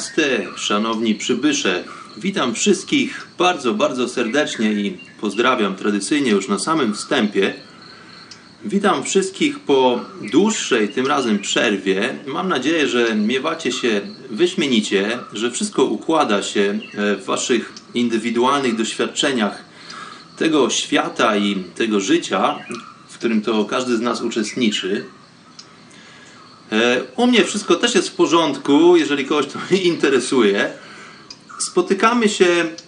Namaste, szanowni przybysze. Witam wszystkich bardzo, bardzo serdecznie i pozdrawiam tradycyjnie już na samym wstępie. Witam wszystkich po dłuższej tym razem przerwie. Mam nadzieję, że miewacie się wyśmienicie, że wszystko układa się w waszych indywidualnych doświadczeniach tego świata i tego życia, w którym to każdy z nas uczestniczy. U mnie wszystko też jest w porządku, jeżeli kogoś to interesuje. Spotykamy się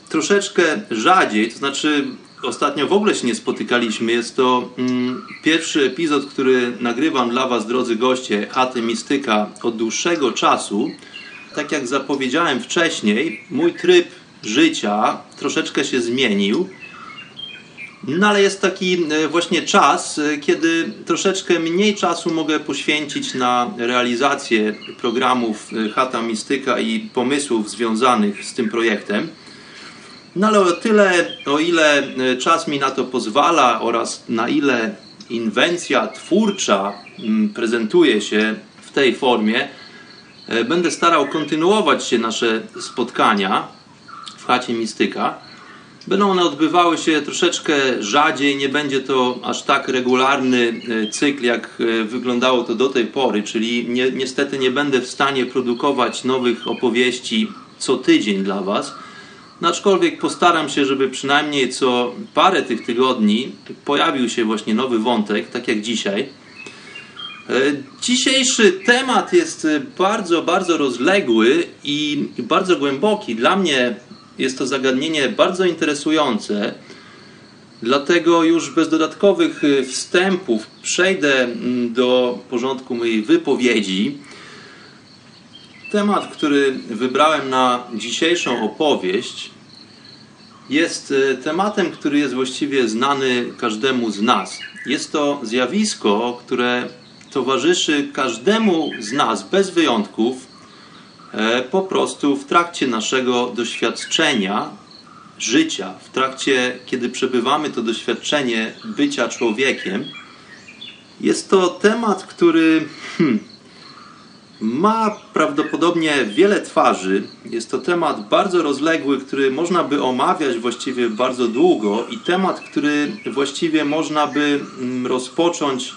troszeczkę rzadziej, to znaczy ostatnio w ogóle się nie spotykaliśmy. Jest to mm, pierwszy epizod, który nagrywam dla Was, drodzy goście, Chaty Mistyka od dłuższego czasu. Tak jak zapowiedziałem wcześniej, mój tryb życia troszeczkę się zmienił. No ale jest taki właśnie czas, kiedy troszeczkę mniej czasu mogę poświęcić na realizację programów Chata Mistyka i pomysłów związanych z tym projektem. No ale o tyle, o ile czas mi na to pozwala oraz na ile inwencja twórcza prezentuje się w tej formie, będę starał kontynuować się nasze spotkania w chacie Mistyka. Będą one odbywały się troszeczkę rzadziej, nie będzie to aż tak regularny cykl, jak wyglądało to do tej pory, czyli ni niestety nie będę w stanie produkować nowych opowieści co tydzień dla Was. No aczkolwiek postaram się, żeby przynajmniej co parę tych tygodni pojawił się właśnie nowy wątek, tak jak dzisiaj. Dzisiejszy temat jest bardzo, bardzo rozległy i bardzo głęboki. Dla mnie jest to zagadnienie bardzo interesujące, dlatego już bez dodatkowych wstępów przejdę do porządku mojej wypowiedzi. Temat, który wybrałem na dzisiejszą opowieść, jest tematem, który jest właściwie znany każdemu z nas. Jest to zjawisko, które towarzyszy każdemu z nas bez wyjątków po prostu w trakcie naszego doświadczenia życia, w trakcie, kiedy przebywamy to doświadczenie bycia człowiekiem. Jest to temat, który hmm, ma prawdopodobnie wiele twarzy. Jest to temat bardzo rozległy, który można by omawiać właściwie bardzo długo i temat, który właściwie można by rozpocząć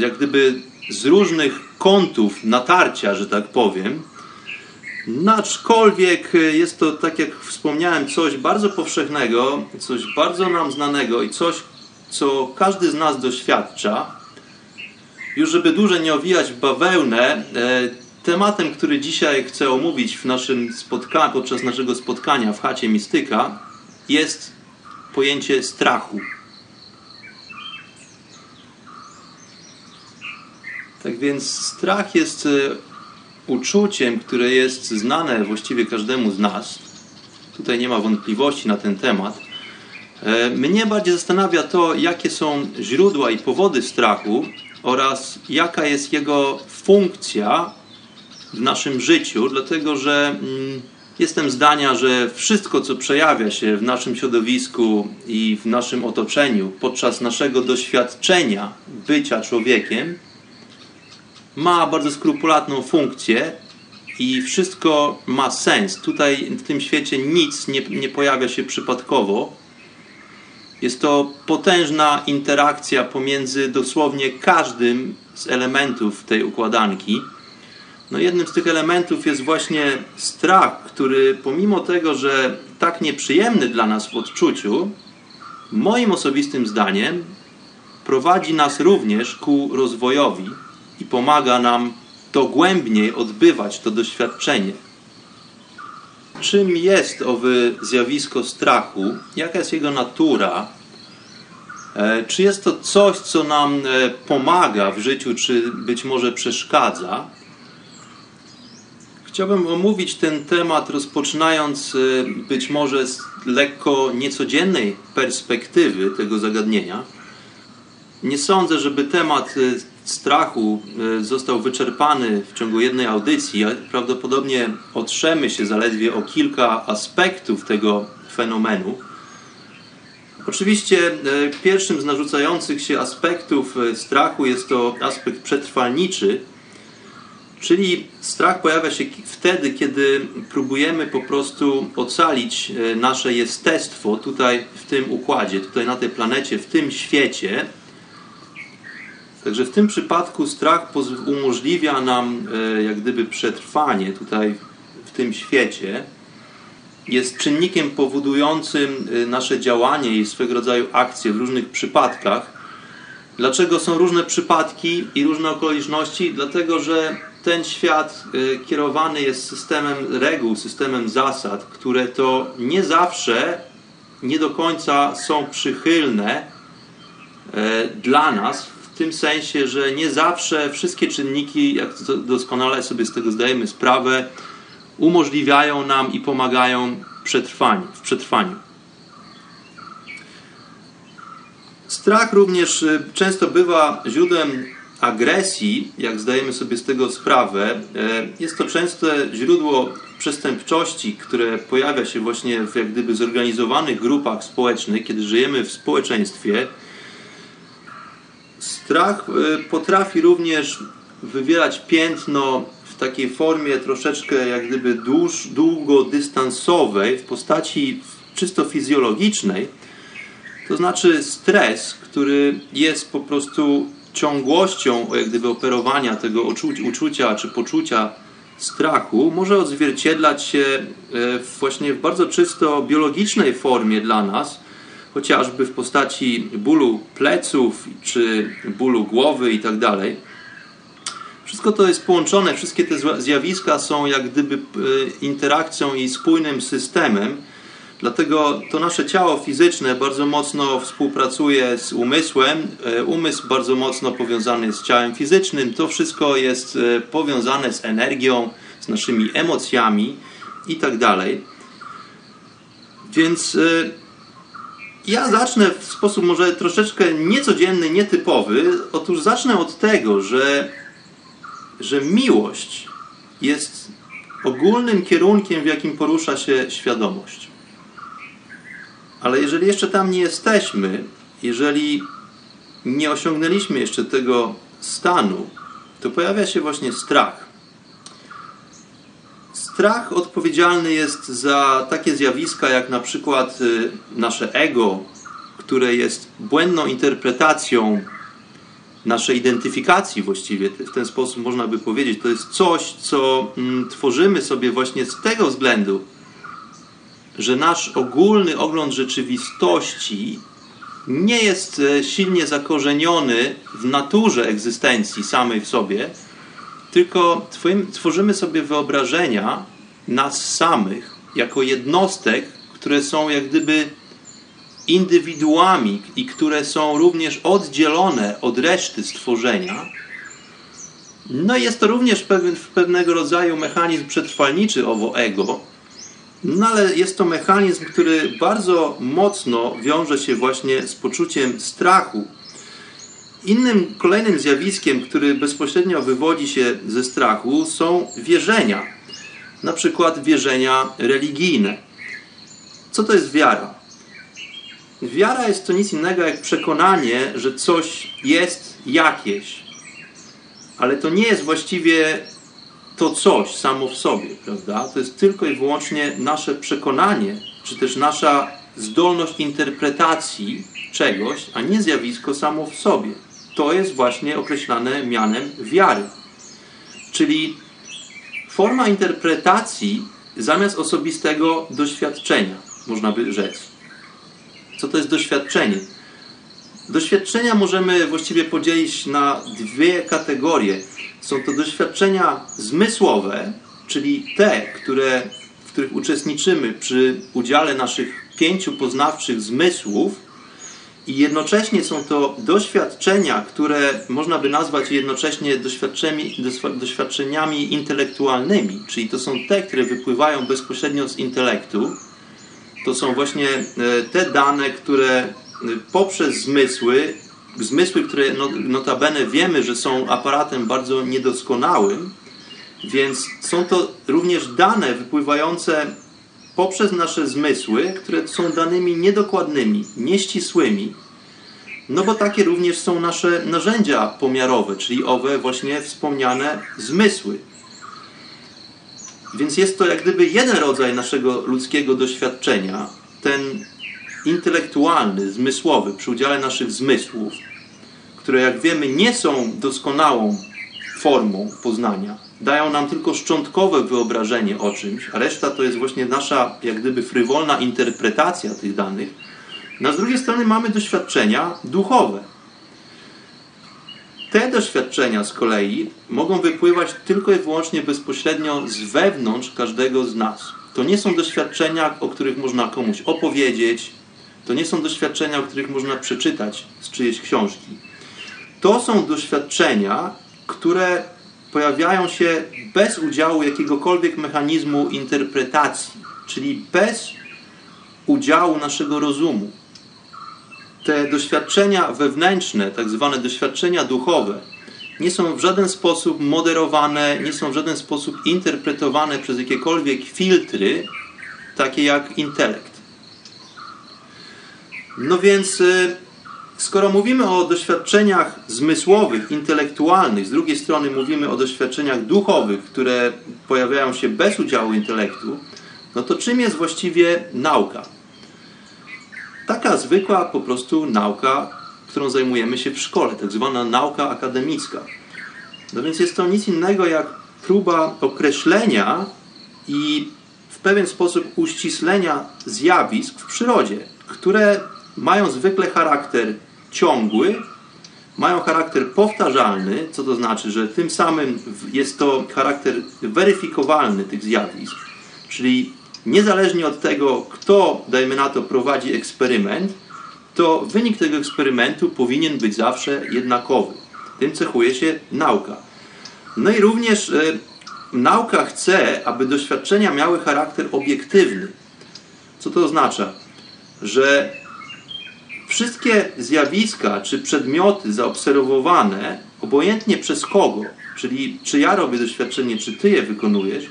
jak gdyby z różnych kątów natarcia, że tak powiem. Aczkolwiek jest to, tak jak wspomniałem, coś bardzo powszechnego, coś bardzo nam znanego i coś, co każdy z nas doświadcza. Już żeby dłużej nie owijać bawełnę, tematem, który dzisiaj chcę omówić w naszym spotkaniu, podczas naszego spotkania w chacie Mistyka, jest pojęcie strachu. Tak więc strach jest uczuciem, które jest znane właściwie każdemu z nas. Tutaj nie ma wątpliwości na ten temat. Mnie bardziej zastanawia to, jakie są źródła i powody strachu oraz jaka jest jego funkcja w naszym życiu, dlatego że jestem zdania, że wszystko, co przejawia się w naszym środowisku i w naszym otoczeniu podczas naszego doświadczenia bycia człowiekiem, ma bardzo skrupulatną funkcję i wszystko ma sens. Tutaj w tym świecie nic nie, nie pojawia się przypadkowo. Jest to potężna interakcja pomiędzy dosłownie każdym z elementów tej układanki. No jednym z tych elementów jest właśnie strach, który pomimo tego, że tak nieprzyjemny dla nas w odczuciu, moim osobistym zdaniem prowadzi nas również ku rozwojowi pomaga nam dogłębniej odbywać to doświadczenie. Czym jest owe zjawisko strachu? Jaka jest jego natura? E, czy jest to coś, co nam e, pomaga w życiu, czy być może przeszkadza? Chciałbym omówić ten temat, rozpoczynając e, być może z lekko niecodziennej perspektywy tego zagadnienia. Nie sądzę, żeby temat strachu został wyczerpany w ciągu jednej audycji. Prawdopodobnie otrzemy się zaledwie o kilka aspektów tego fenomenu. Oczywiście e, pierwszym z narzucających się aspektów e, strachu jest to aspekt przetrwalniczy, czyli strach pojawia się wtedy, kiedy próbujemy po prostu ocalić e, nasze jestestwo tutaj w tym układzie, tutaj na tej planecie, w tym świecie. Także w tym przypadku strach umożliwia nam jak gdyby przetrwanie tutaj w tym świecie jest czynnikiem powodującym y, nasze działanie i swego rodzaju akcje w różnych przypadkach. Dlaczego są różne przypadki i różne okoliczności? Dlatego, że ten świat y, kierowany jest systemem reguł, systemem zasad, które to nie zawsze, nie do końca są przychylne e, dla nas, w tym sensie, że nie zawsze wszystkie czynniki, jak doskonale sobie z tego zdajemy sprawę, umożliwiają nam i pomagają przetrwaniu, w przetrwaniu. Strach również y, często bywa źródłem agresji, jak zdajemy sobie z tego sprawę. E, jest to częste źródło przestępczości, które pojawia się właśnie w jak gdyby zorganizowanych grupach społecznych, kiedy żyjemy w społeczeństwie. Strach y, potrafi również wywierać piętno w takiej formie troszeczkę jak gdyby dłuż, długodystansowej, w postaci czysto fizjologicznej, to znaczy stres, który jest po prostu ciągłością jak gdyby operowania tego uczucia czy poczucia strachu, może odzwierciedlać się e, właśnie w bardzo czysto biologicznej formie dla nas, chociażby w postaci bólu pleców czy bólu głowy itd. Tak wszystko to jest połączone, wszystkie te zjawiska są jak gdyby e, interakcją i spójnym systemem. Dlatego to nasze ciało fizyczne bardzo mocno współpracuje z umysłem. E, umysł bardzo mocno powiązany jest z ciałem fizycznym. To wszystko jest e, powiązane z energią, z naszymi emocjami i tak. Więc ja zacznę w sposób może troszeczkę niecodzienny, nietypowy. Otóż zacznę od tego, że że miłość jest ogólnym kierunkiem, w jakim porusza się świadomość. Ale jeżeli jeszcze tam nie jesteśmy, jeżeli nie osiągnęliśmy jeszcze tego stanu, to pojawia się właśnie strach. Strach odpowiedzialny jest za takie zjawiska jak na przykład y, nasze ego, które jest błędną interpretacją naszej identyfikacji właściwie, w ten sposób można by powiedzieć. To jest coś, co mm, tworzymy sobie właśnie z tego względu, że nasz ogólny ogląd rzeczywistości nie jest e, silnie zakorzeniony w naturze egzystencji samej w sobie, tylko tworzymy sobie wyobrażenia nas samych jako jednostek, które są jak gdyby indywiduami i które są również oddzielone od reszty stworzenia, no jest to również pewien, pewnego rodzaju mechanizm przetrwalniczy owo ego, no ale jest to mechanizm, który bardzo mocno wiąże się właśnie z poczuciem strachu. Innym kolejnym zjawiskiem, który bezpośrednio wywodzi się ze strachu, są wierzenia. Na przykład wierzenia religijne. Co to jest wiara? Wiara jest to nic innego jak przekonanie, że coś jest jakieś, ale to nie jest właściwie to coś samo w sobie, prawda? To jest tylko i wyłącznie nasze przekonanie, czy też nasza zdolność interpretacji czegoś, a nie zjawisko samo w sobie. To jest właśnie określane mianem wiary. Czyli forma interpretacji zamiast osobistego doświadczenia, można by rzec. Co to jest doświadczenie? Doświadczenia możemy właściwie podzielić na dwie kategorie. Są to doświadczenia zmysłowe, czyli te, które, w których uczestniczymy przy udziale naszych pięciu poznawczych zmysłów, i jednocześnie są to doświadczenia, które można by nazwać jednocześnie doświadczeniami, doświadczeniami intelektualnymi, czyli to są te, które wypływają bezpośrednio z intelektu. To są właśnie e, te dane, które e, poprzez zmysły, zmysły, które no, notabene wiemy, że są aparatem bardzo niedoskonałym, więc są to również dane wypływające poprzez nasze zmysły, które są danymi niedokładnymi, nieścisłymi, no bo takie również są nasze narzędzia pomiarowe, czyli owe właśnie wspomniane zmysły. Więc jest to jak gdyby jeden rodzaj naszego ludzkiego doświadczenia, ten intelektualny, zmysłowy, przy udziale naszych zmysłów, które jak wiemy nie są doskonałą formą poznania, dają nam tylko szczątkowe wyobrażenie o czymś, a reszta to jest właśnie nasza jak gdyby frywolna interpretacja tych danych. No, z drugiej strony mamy doświadczenia duchowe. Te doświadczenia z kolei mogą wypływać tylko i wyłącznie bezpośrednio z wewnątrz każdego z nas. To nie są doświadczenia, o których można komuś opowiedzieć, to nie są doświadczenia, o których można przeczytać z czyjejś książki. To są doświadczenia, które pojawiają się bez udziału jakiegokolwiek mechanizmu interpretacji, czyli bez udziału naszego rozumu. Te doświadczenia wewnętrzne, tak zwane doświadczenia duchowe, nie są w żaden sposób moderowane, nie są w żaden sposób interpretowane przez jakiekolwiek filtry, takie jak intelekt. No więc y, skoro mówimy o doświadczeniach zmysłowych, intelektualnych, z drugiej strony mówimy o doświadczeniach duchowych, które pojawiają się bez udziału intelektu, no to czym jest właściwie nauka? Taka zwykła po prostu nauka, którą zajmujemy się w szkole, tak zwana nauka akademicka. No więc jest to nic innego jak próba określenia i w pewien sposób uściślenia zjawisk w przyrodzie, które mają zwykle charakter ciągły, mają charakter powtarzalny, co to znaczy, że tym samym jest to charakter weryfikowalny tych zjawisk, czyli niezależnie od tego, kto, dajmy na to, prowadzi eksperyment, to wynik tego eksperymentu powinien być zawsze jednakowy. Tym cechuje się nauka. No i również y, nauka chce, aby doświadczenia miały charakter obiektywny. Co to oznacza? Że wszystkie zjawiska czy przedmioty zaobserwowane, obojętnie przez kogo, czyli czy ja robię doświadczenie, czy ty je wykonujesz,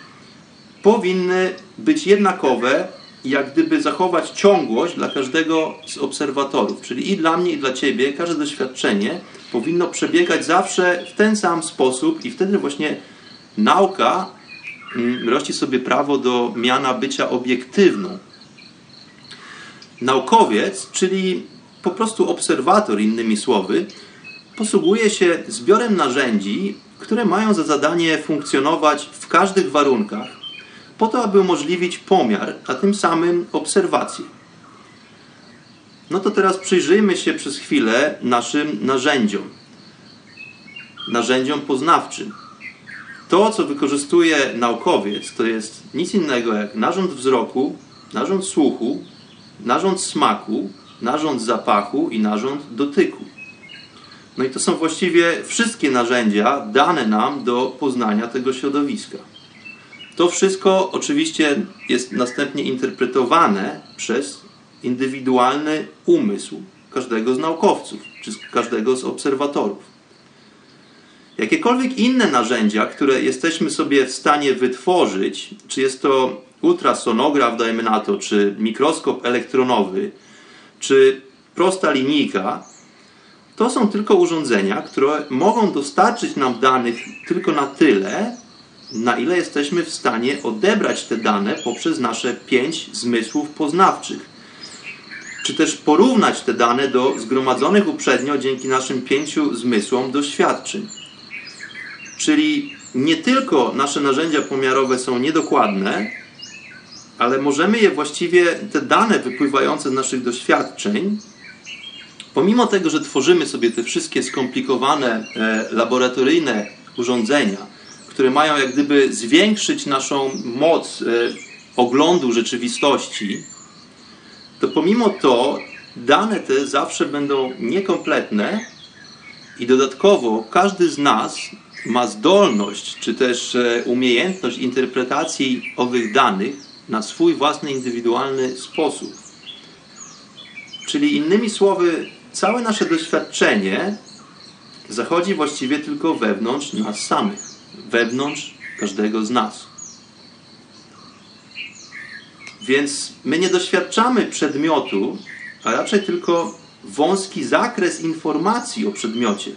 powinny być jednakowe jak gdyby zachować ciągłość dla każdego z obserwatorów. Czyli i dla mnie, i dla ciebie każde doświadczenie powinno przebiegać zawsze w ten sam sposób i wtedy właśnie nauka mm, rości sobie prawo do miana bycia obiektywną. Naukowiec, czyli po prostu obserwator, innymi słowy, posługuje się zbiorem narzędzi, które mają za zadanie funkcjonować w każdych warunkach, po to, aby umożliwić pomiar, a tym samym obserwację. No to teraz przyjrzyjmy się przez chwilę naszym narzędziom. Narzędziom poznawczym. To, co wykorzystuje naukowiec, to jest nic innego jak narząd wzroku, narząd słuchu, narząd smaku, narząd zapachu i narząd dotyku. No i to są właściwie wszystkie narzędzia dane nam do poznania tego środowiska. To wszystko oczywiście jest następnie interpretowane przez indywidualny umysł każdego z naukowców czy każdego z obserwatorów. Jakiekolwiek inne narzędzia, które jesteśmy sobie w stanie wytworzyć, czy jest to ultrasonograf, dajmy na to, czy mikroskop elektronowy, czy prosta linijka, to są tylko urządzenia, które mogą dostarczyć nam danych tylko na tyle, na ile jesteśmy w stanie odebrać te dane poprzez nasze pięć zmysłów poznawczych. Czy też porównać te dane do zgromadzonych uprzednio dzięki naszym pięciu zmysłom doświadczeń. Czyli nie tylko nasze narzędzia pomiarowe są niedokładne, ale możemy je właściwie, te dane wypływające z naszych doświadczeń, pomimo tego, że tworzymy sobie te wszystkie skomplikowane e, laboratoryjne urządzenia, które mają jak gdyby zwiększyć naszą moc e, oglądu rzeczywistości, to pomimo to dane te zawsze będą niekompletne i dodatkowo każdy z nas ma zdolność, czy też e, umiejętność interpretacji owych danych na swój własny, indywidualny sposób. Czyli innymi słowy, całe nasze doświadczenie zachodzi właściwie tylko wewnątrz nas samych, wewnątrz każdego z nas. Więc my nie doświadczamy przedmiotu, a raczej tylko wąski zakres informacji o przedmiocie.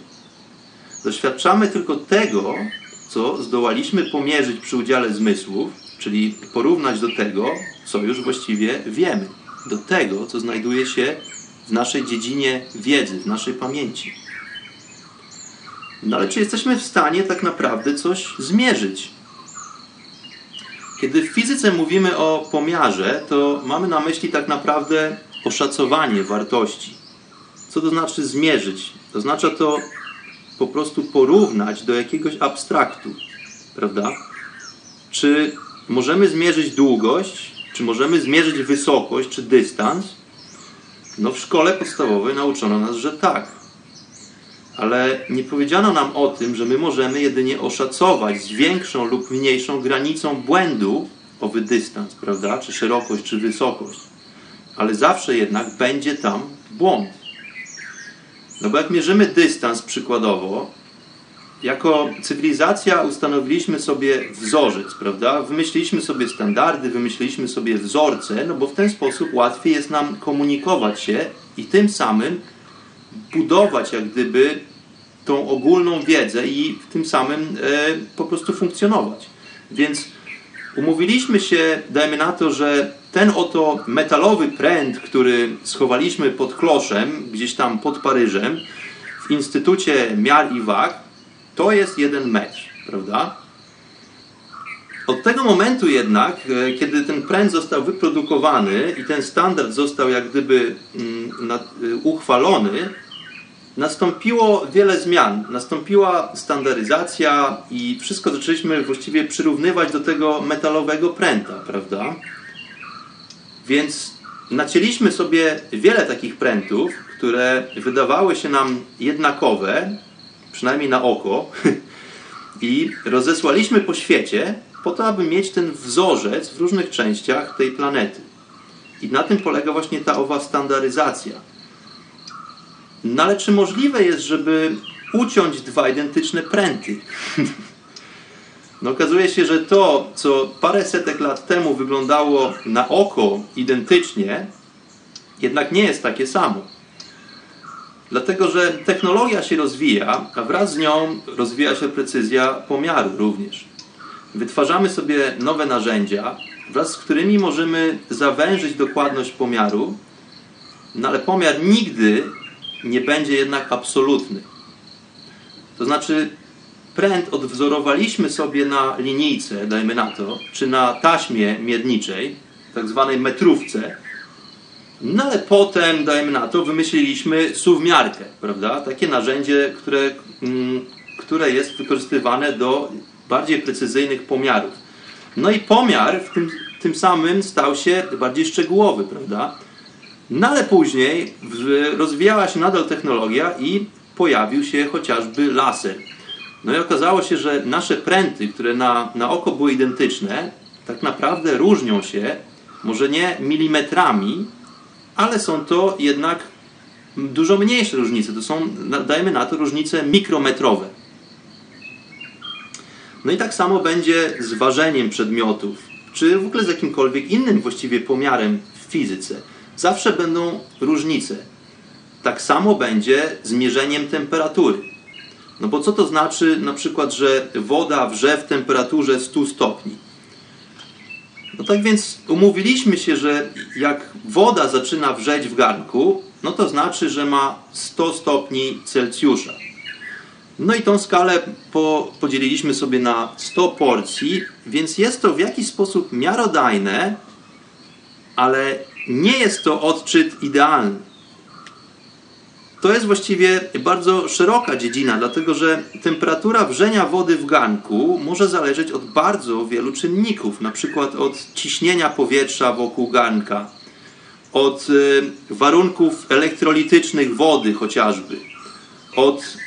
Doświadczamy tylko tego, co zdołaliśmy pomierzyć przy udziale zmysłów, czyli porównać do tego, co już właściwie wiemy, do tego, co znajduje się w naszej dziedzinie wiedzy, w naszej pamięci. No ale czy jesteśmy w stanie tak naprawdę coś zmierzyć? Kiedy w fizyce mówimy o pomiarze, to mamy na myśli tak naprawdę oszacowanie wartości. Co to znaczy zmierzyć? Oznacza to po prostu porównać do jakiegoś abstraktu, prawda? Czy możemy zmierzyć długość, czy możemy zmierzyć wysokość, czy dystans? No w szkole podstawowej nauczono nas, że tak. Ale nie powiedziano nam o tym, że my możemy jedynie oszacować z większą lub mniejszą granicą błędu owy dystans, prawda? Czy szerokość, czy wysokość. Ale zawsze jednak będzie tam błąd. No bo jak mierzymy dystans przykładowo, jako cywilizacja ustanowiliśmy sobie wzorzec, prawda? Wymyśliliśmy sobie standardy, wymyśliliśmy sobie wzorce, no bo w ten sposób łatwiej jest nam komunikować się i tym samym budować jak gdyby tą ogólną wiedzę i tym samym e, po prostu funkcjonować. Więc umówiliśmy się, dajmy na to, że ten oto metalowy pręt, który schowaliśmy pod kloszem, gdzieś tam pod Paryżem, w Instytucie Miar i Wag, to jest jeden metr, prawda? Od tego momentu jednak, e, kiedy ten pręt został wyprodukowany i ten standard został jak gdyby mm, e, uchwalony, nastąpiło wiele zmian. Nastąpiła standaryzacja i wszystko zaczęliśmy właściwie przyrównywać do tego metalowego pręta, prawda? Więc nacięliśmy sobie wiele takich prętów, które wydawały się nam jednakowe, przynajmniej na oko, i rozesłaliśmy po świecie po to, aby mieć ten wzorzec w różnych częściach tej planety. I na tym polega właśnie ta owa standaryzacja. No ale czy możliwe jest, żeby uciąć dwa identyczne pręty? No okazuje się, że to, co parę setek lat temu wyglądało na oko identycznie, jednak nie jest takie samo. Dlatego, że technologia się rozwija, a wraz z nią rozwija się precyzja pomiaru również. Wytwarzamy sobie nowe narzędzia, wraz z którymi możemy zawężyć dokładność pomiaru, no ale pomiar nigdy nie będzie jednak absolutny. To znaczy, pręt odwzorowaliśmy sobie na linijce, dajmy na to, czy na taśmie miedniczej, tak zwanej metrówce, no ale potem, dajmy na to, wymyśliliśmy suwmiarkę, prawda? Takie narzędzie, które, mm, które jest wykorzystywane do bardziej precyzyjnych pomiarów. No i pomiar w tym, tym samym stał się bardziej szczegółowy, prawda? No ale później rozwijała się nadal technologia i pojawił się chociażby laser. No i okazało się, że nasze pręty, które na, na oko były identyczne, tak naprawdę różnią się, może nie milimetrami, ale są to jednak dużo mniejsze różnice. To są, dajmy na to, różnice mikrometrowe. No i tak samo będzie z ważeniem przedmiotów, czy w ogóle z jakimkolwiek innym właściwie pomiarem w fizyce. Zawsze będą różnice. Tak samo będzie z mierzeniem temperatury. No bo co to znaczy na przykład, że woda wrze w temperaturze 100 stopni? No tak więc umówiliśmy się, że jak woda zaczyna wrzeć w garnku, no to znaczy, że ma 100 stopni Celsjusza. No i tą skalę po, podzieliliśmy sobie na 100 porcji, więc jest to w jakiś sposób miarodajne, ale nie jest to odczyt idealny. To jest właściwie bardzo szeroka dziedzina, dlatego że temperatura wrzenia wody w garnku może zależeć od bardzo wielu czynników, na przykład od ciśnienia powietrza wokół garnka, od y, warunków elektrolitycznych wody chociażby, od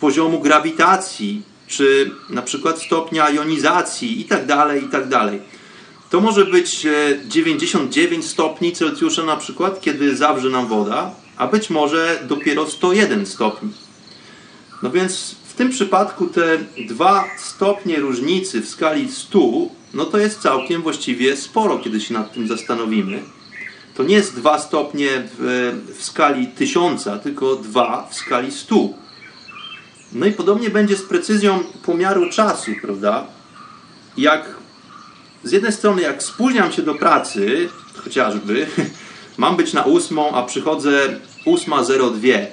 poziomu grawitacji, czy na przykład stopnia jonizacji itd., tak itd. Tak to może być 99 e, stopni Celsjusza na przykład, kiedy zawrze nam woda, a być może dopiero 101 stopni. No więc w tym przypadku te dwa stopnie różnicy w skali 100, no to jest całkiem właściwie sporo, kiedy się nad tym zastanowimy. To nie jest dwa stopnie w, w skali 1000, tylko dwa w skali 100. No i podobnie będzie z precyzją pomiaru czasu, prawda? Jak z jednej strony, jak spóźniam się do pracy, chociażby, mam być na ósmą, a przychodzę 8.02,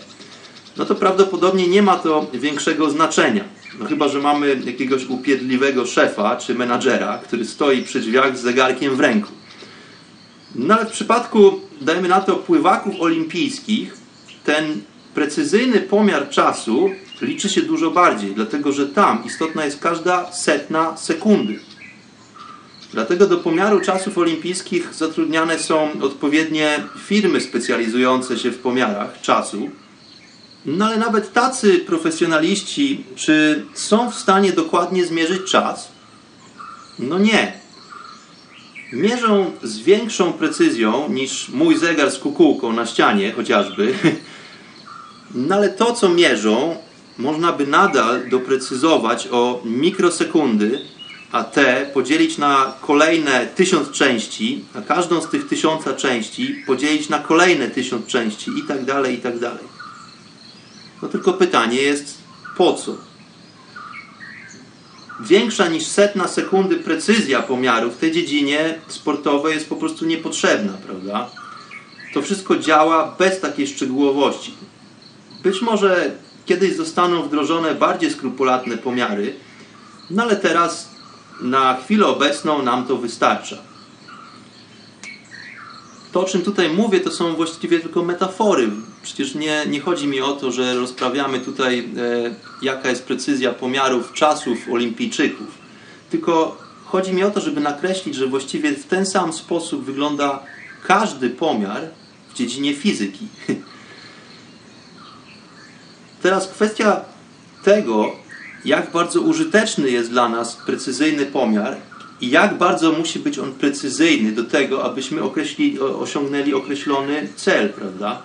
no to prawdopodobnie nie ma to większego znaczenia. No chyba, że mamy jakiegoś upiedliwego szefa czy menadżera, który stoi przy drzwiach z zegarkiem w ręku. No ale w przypadku, dajmy na to, pływaków olimpijskich, ten precyzyjny pomiar czasu liczy się dużo bardziej, dlatego że tam istotna jest każda setna sekundy. Dlatego do pomiaru czasów olimpijskich zatrudniane są odpowiednie firmy specjalizujące się w pomiarach czasu. No ale nawet tacy profesjonaliści, czy są w stanie dokładnie zmierzyć czas? No nie. Mierzą z większą precyzją niż mój zegar z kukułką na ścianie chociażby. No ale to, co mierzą, można by nadal doprecyzować o mikrosekundy a te podzielić na kolejne tysiąc części, a każdą z tych tysiąca części podzielić na kolejne tysiąc części i tak dalej, i tak dalej. No tylko pytanie jest po co? Większa niż setna sekundy precyzja pomiaru w tej dziedzinie sportowej jest po prostu niepotrzebna, prawda? To wszystko działa bez takiej szczegółowości. Być może kiedyś zostaną wdrożone bardziej skrupulatne pomiary, no ale teraz na chwilę obecną nam to wystarcza. To, o czym tutaj mówię, to są właściwie tylko metafory. Przecież nie, nie chodzi mi o to, że rozprawiamy tutaj, e, jaka jest precyzja pomiarów czasów olimpijczyków. Tylko chodzi mi o to, żeby nakreślić, że właściwie w ten sam sposób wygląda każdy pomiar w dziedzinie fizyki. Teraz kwestia tego, jak bardzo użyteczny jest dla nas precyzyjny pomiar i jak bardzo musi być on precyzyjny do tego, abyśmy określi, osiągnęli określony cel, prawda?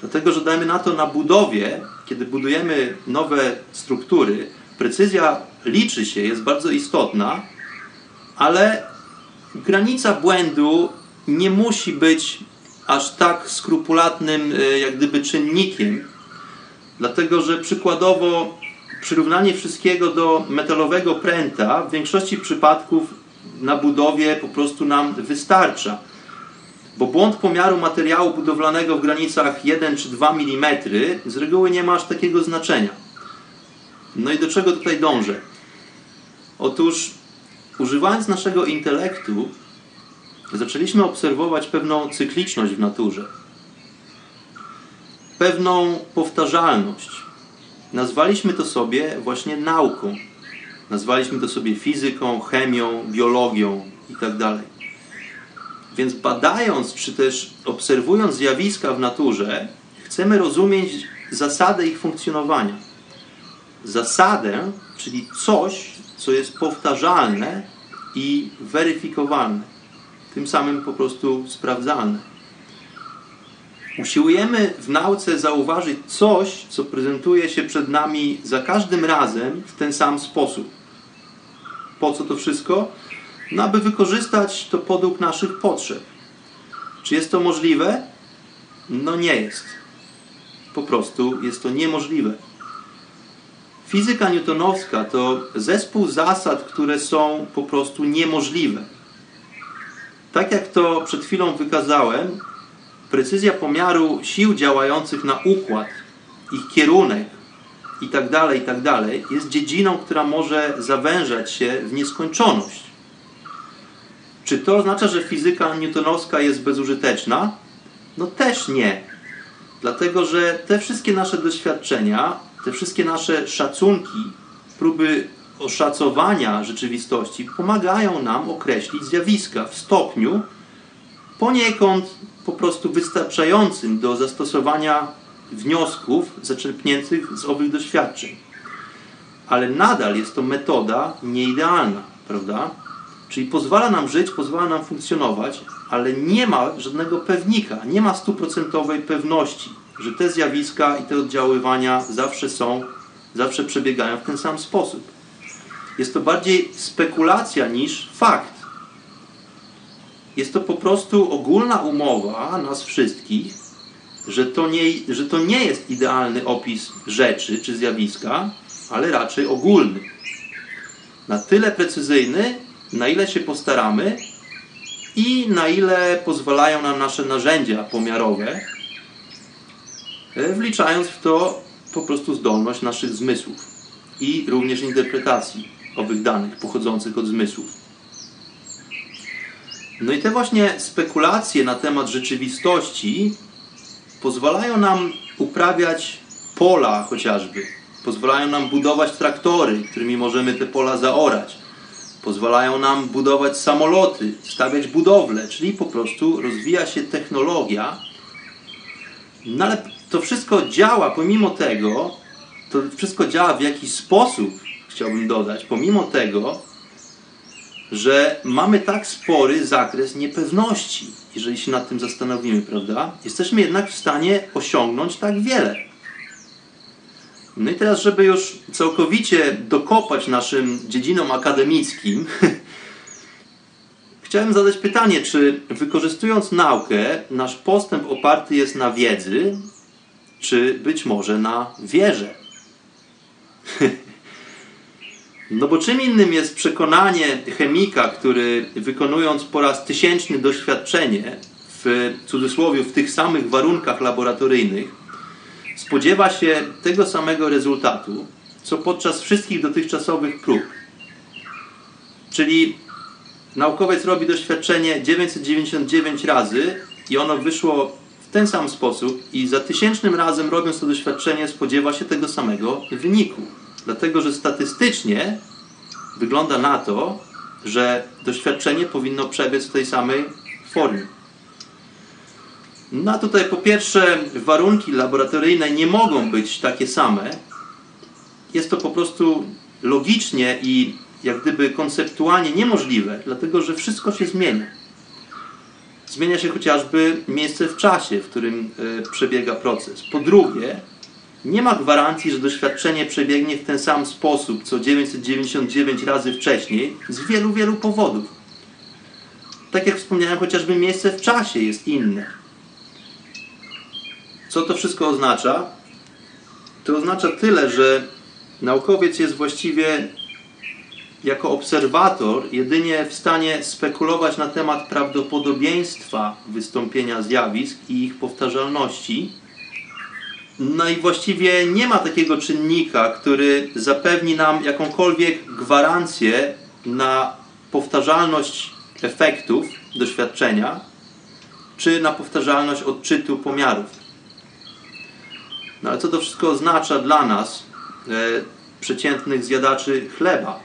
Dlatego, że dajmy na to na budowie, kiedy budujemy nowe struktury, precyzja liczy się, jest bardzo istotna, ale granica błędu nie musi być aż tak skrupulatnym, e, jak gdyby, czynnikiem, dlatego że przykładowo przyrównanie wszystkiego do metalowego pręta w większości przypadków na budowie po prostu nam wystarcza. Bo błąd pomiaru materiału budowlanego w granicach 1 czy 2 mm z reguły nie ma aż takiego znaczenia. No i do czego tutaj dążę? Otóż, używając naszego intelektu, zaczęliśmy obserwować pewną cykliczność w naturze, pewną powtarzalność nazwaliśmy to sobie właśnie nauką. Nazwaliśmy to sobie fizyką, chemią, biologią itd. Tak Więc badając, czy też obserwując zjawiska w naturze, chcemy rozumieć zasadę ich funkcjonowania. Zasadę, czyli coś, co jest powtarzalne i weryfikowalne. Tym samym po prostu sprawdzalne. Usiłujemy w nauce zauważyć coś, co prezentuje się przed nami za każdym razem w ten sam sposób. Po co to wszystko? No, aby wykorzystać to podług naszych potrzeb. Czy jest to możliwe? No nie jest. Po prostu jest to niemożliwe. Fizyka newtonowska to zespół zasad, które są po prostu niemożliwe. Tak jak to przed chwilą wykazałem, precyzja pomiaru sił działających na układ, ich kierunek, i tak dalej, i tak jest dziedziną, która może zawężać się w nieskończoność. Czy to oznacza, że fizyka newtonowska jest bezużyteczna? No też nie. Dlatego, że te wszystkie nasze doświadczenia, te wszystkie nasze szacunki, próby oszacowania rzeczywistości pomagają nam określić zjawiska w stopniu poniekąd po prostu wystarczającym do zastosowania wniosków zaczerpniętych z owych doświadczeń. Ale nadal jest to metoda nieidealna, prawda? Czyli pozwala nam żyć, pozwala nam funkcjonować, ale nie ma żadnego pewnika, nie ma stuprocentowej pewności, że te zjawiska i te oddziaływania zawsze są, zawsze przebiegają w ten sam sposób. Jest to bardziej spekulacja niż fakt. Jest to po prostu ogólna umowa nas wszystkich, że to nie, że to nie jest idealny opis rzeczy czy zjawiska, ale raczej ogólny. Na tyle precyzyjny, na ile się postaramy i na ile pozwalają nam nasze narzędzia pomiarowe, e, wliczając w to po prostu zdolność naszych zmysłów i również interpretacji owych danych pochodzących od zmysłów. No i te właśnie spekulacje na temat rzeczywistości pozwalają nam uprawiać pola chociażby, pozwalają nam budować traktory, którymi możemy te pola zaorać, pozwalają nam budować samoloty, stawiać budowle, czyli po prostu rozwija się technologia. No ale to wszystko działa pomimo tego, to wszystko działa w jakiś sposób, chciałbym dodać, pomimo tego, że mamy tak spory zakres niepewności, jeżeli się nad tym zastanowimy, prawda? Jesteśmy jednak w stanie osiągnąć tak wiele. No i teraz, żeby już całkowicie dokopać naszym dziedzinom akademickim, chciałem zadać pytanie, czy wykorzystując naukę, nasz postęp oparty jest na wiedzy, czy być może na wierze? No bo czym innym jest przekonanie chemika, który wykonując po raz tysięczny doświadczenie w cudzysłowie w tych samych warunkach laboratoryjnych spodziewa się tego samego rezultatu, co podczas wszystkich dotychczasowych prób. Czyli naukowiec robi doświadczenie 999 razy i ono wyszło w ten sam sposób i za tysięcznym razem robiąc to doświadczenie spodziewa się tego samego wyniku. Dlatego, że statystycznie wygląda na to, że doświadczenie powinno przebiec w tej samej formie. No a tutaj po pierwsze warunki laboratoryjne nie mogą być takie same. Jest to po prostu logicznie i jak gdyby konceptualnie niemożliwe, dlatego że wszystko się zmienia. Zmienia się chociażby miejsce w czasie, w którym e, przebiega proces. Po drugie, nie ma gwarancji, że doświadczenie przebiegnie w ten sam sposób, co 999 razy wcześniej, z wielu, wielu powodów. Tak jak wspomniałem, chociażby miejsce w czasie jest inne. Co to wszystko oznacza? To oznacza tyle, że naukowiec jest właściwie jako obserwator jedynie w stanie spekulować na temat prawdopodobieństwa wystąpienia zjawisk i ich powtarzalności no i właściwie nie ma takiego czynnika, który zapewni nam jakąkolwiek gwarancję na powtarzalność efektów doświadczenia, czy na powtarzalność odczytu pomiarów. No ale co to wszystko oznacza dla nas, e, przeciętnych zjadaczy chleba?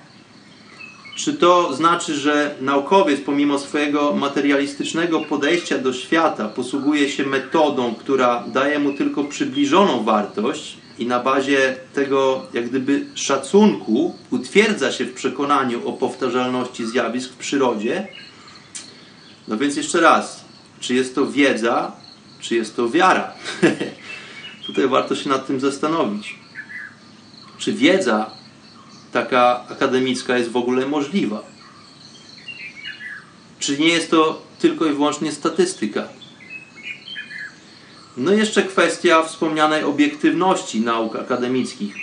Czy to znaczy, że naukowiec, pomimo swojego materialistycznego podejścia do świata, posługuje się metodą, która daje mu tylko przybliżoną wartość i na bazie tego, jak gdyby, szacunku utwierdza się w przekonaniu o powtarzalności zjawisk w przyrodzie? No więc jeszcze raz, czy jest to wiedza, czy jest to wiara? Tutaj warto się nad tym zastanowić. Czy wiedza taka akademicka jest w ogóle możliwa? Czy nie jest to tylko i wyłącznie statystyka? No i jeszcze kwestia wspomnianej obiektywności nauk akademickich.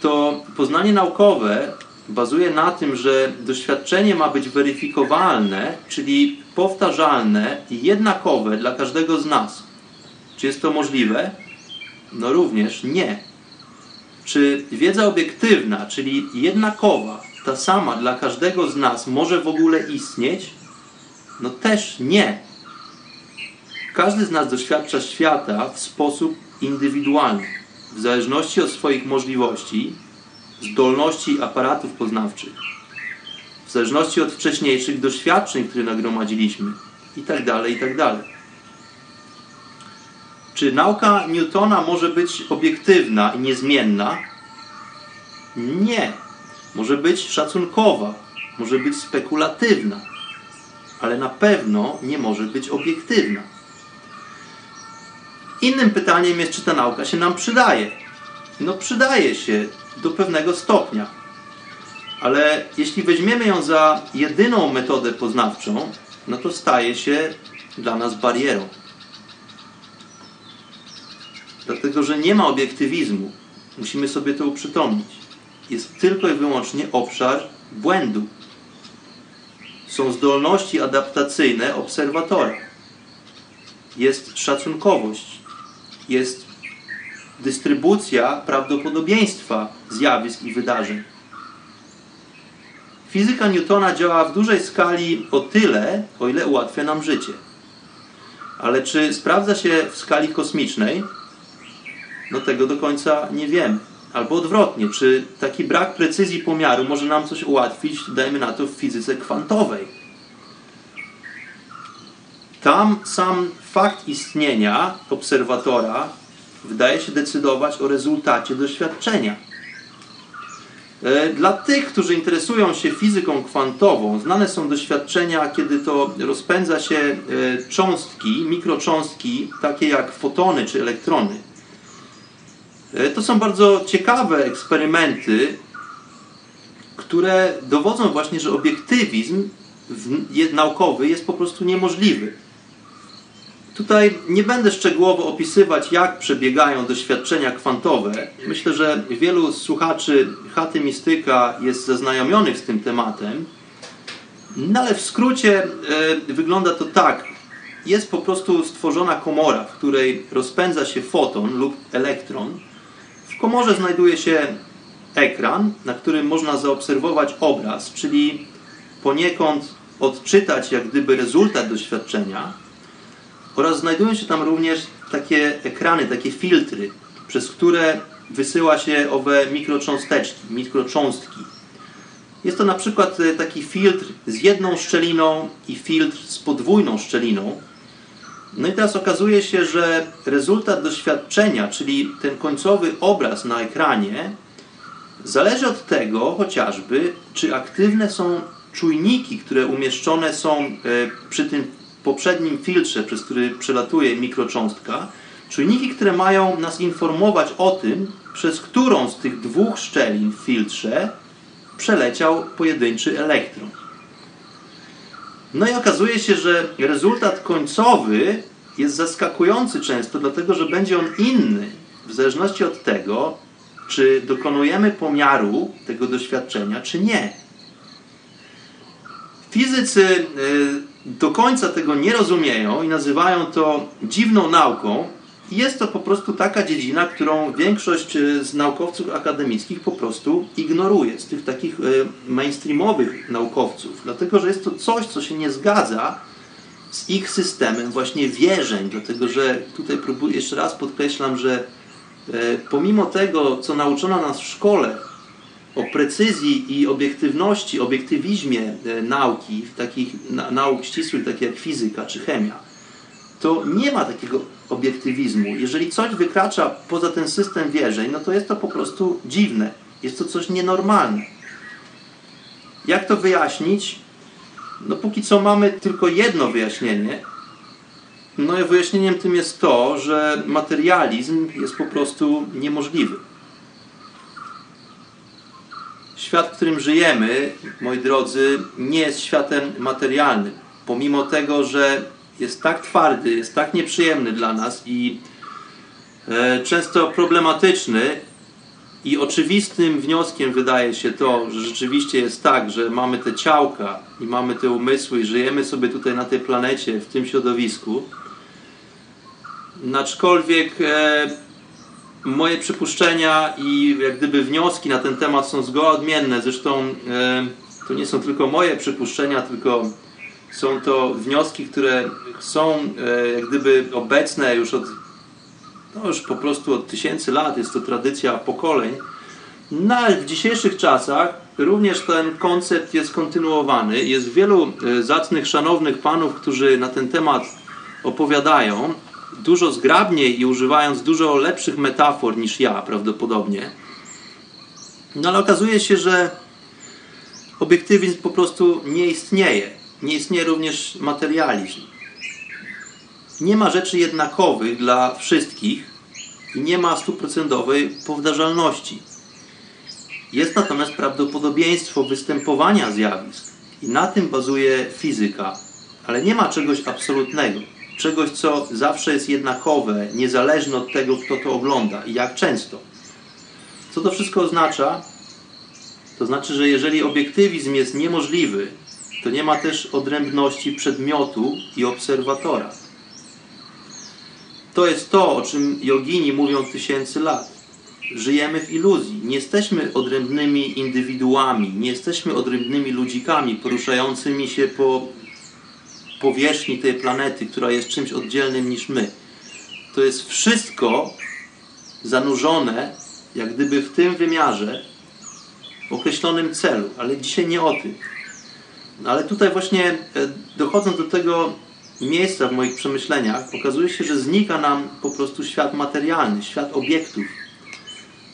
To poznanie naukowe bazuje na tym, że doświadczenie ma być weryfikowalne, czyli powtarzalne i jednakowe dla każdego z nas. Czy jest to możliwe? No również nie. Czy wiedza obiektywna, czyli jednakowa, ta sama dla każdego z nas, może w ogóle istnieć? No też nie. Każdy z nas doświadcza świata w sposób indywidualny, w zależności od swoich możliwości, zdolności aparatów poznawczych, w zależności od wcześniejszych doświadczeń, które nagromadziliśmy, itd., itd. Czy nauka Newtona może być obiektywna i niezmienna? Nie. Może być szacunkowa, może być spekulatywna, ale na pewno nie może być obiektywna. Innym pytaniem jest, czy ta nauka się nam przydaje. No, przydaje się do pewnego stopnia. Ale jeśli weźmiemy ją za jedyną metodę poznawczą, no to staje się dla nas barierą. Dlatego, że nie ma obiektywizmu. Musimy sobie to uprzytomnić. Jest tylko i wyłącznie obszar błędu. Są zdolności adaptacyjne obserwatora. Jest szacunkowość. Jest dystrybucja prawdopodobieństwa zjawisk i wydarzeń. Fizyka Newtona działa w dużej skali o tyle, o ile ułatwia nam życie. Ale czy sprawdza się w skali kosmicznej? No tego do końca nie wiemy. Albo odwrotnie, czy taki brak precyzji pomiaru może nam coś ułatwić, dajmy na to, w fizyce kwantowej? Tam sam fakt istnienia obserwatora wydaje się decydować o rezultacie doświadczenia. E, dla tych, którzy interesują się fizyką kwantową, znane są doświadczenia, kiedy to rozpędza się e, cząstki, mikrocząstki, takie jak fotony czy elektrony. E, to są bardzo ciekawe eksperymenty, które dowodzą właśnie, że obiektywizm naukowy jest po prostu niemożliwy. Tutaj nie będę szczegółowo opisywać, jak przebiegają doświadczenia kwantowe. Myślę, że wielu słuchaczy chaty mistyka jest zaznajomionych z tym tematem. No ale w skrócie e, wygląda to tak. Jest po prostu stworzona komora, w której rozpędza się foton lub elektron. W komorze znajduje się ekran, na którym można zaobserwować obraz, czyli poniekąd odczytać jak gdyby rezultat doświadczenia oraz znajdują się tam również takie ekrany, takie filtry, przez które wysyła się owe mikrocząsteczki, mikrocząstki. Jest to na przykład e, taki filtr z jedną szczeliną i filtr z podwójną szczeliną. No i teraz okazuje się, że rezultat doświadczenia, czyli ten końcowy obraz na ekranie, zależy od tego chociażby, czy aktywne są czujniki, które umieszczone są e, przy tym poprzednim filtrze, przez który przelatuje mikrocząstka, czujniki, które mają nas informować o tym, przez którą z tych dwóch szczelin w filtrze przeleciał pojedynczy elektron. No i okazuje się, że rezultat końcowy jest zaskakujący często, dlatego że będzie on inny w zależności od tego, czy dokonujemy pomiaru tego doświadczenia, czy nie. Fizycy y, do końca tego nie rozumieją i nazywają to dziwną nauką. Jest to po prostu taka dziedzina, którą większość e, z naukowców akademickich po prostu ignoruje, z tych takich e, mainstreamowych naukowców, dlatego że jest to coś, co się nie zgadza z ich systemem właśnie wierzeń, dlatego że tutaj próbuję, jeszcze raz podkreślam, że e, pomimo tego, co nauczono nas w szkole, o precyzji i obiektywności, obiektywizmie nauki, takich nauk ścisłych, takich jak fizyka czy chemia, to nie ma takiego obiektywizmu. Jeżeli coś wykracza poza ten system wierzeń, no to jest to po prostu dziwne. Jest to coś nienormalne. Jak to wyjaśnić? No póki co mamy tylko jedno wyjaśnienie. No i wyjaśnieniem tym jest to, że materializm jest po prostu niemożliwy. Świat, w którym żyjemy, moi drodzy, nie jest światem materialnym. Pomimo tego, że jest tak twardy, jest tak nieprzyjemny dla nas i e, często problematyczny, i oczywistym wnioskiem wydaje się to, że rzeczywiście jest tak, że mamy te ciałka i mamy te umysły i żyjemy sobie tutaj na tej planecie, w tym środowisku. Aczkolwiek e, moje przypuszczenia i jak gdyby wnioski na ten temat są zgoła odmienne. Zresztą e, to nie są tylko moje przypuszczenia, tylko są to wnioski, które są e, jak gdyby obecne już od no już po prostu od tysięcy lat, jest to tradycja pokoleń. Nawet w dzisiejszych czasach również ten koncept jest kontynuowany. Jest wielu e, zacnych, szanownych panów, którzy na ten temat opowiadają dużo zgrabniej i używając dużo lepszych metafor niż ja prawdopodobnie. No ale okazuje się, że obiektywizm po prostu nie istnieje. Nie istnieje również materializm. Nie ma rzeczy jednakowych dla wszystkich i nie ma stuprocentowej powtarzalności. Jest natomiast prawdopodobieństwo występowania zjawisk i na tym bazuje fizyka, ale nie ma czegoś absolutnego, czegoś, co zawsze jest jednakowe, niezależne od tego, kto to ogląda i jak często. Co to wszystko oznacza? To znaczy, że jeżeli obiektywizm jest niemożliwy, to nie ma też odrębności przedmiotu i obserwatora. To jest to, o czym jogini mówią tysięcy lat. Żyjemy w iluzji. Nie jesteśmy odrębnymi indywiduami, nie jesteśmy odrębnymi ludzikami poruszającymi się po powierzchni tej planety, która jest czymś oddzielnym niż my. To jest wszystko zanurzone, jak gdyby w tym wymiarze, w określonym celu, ale dzisiaj nie o tym. No, ale tutaj właśnie e, dochodząc do tego miejsca w moich przemyśleniach, okazuje się, że znika nam po prostu świat materialny, świat obiektów.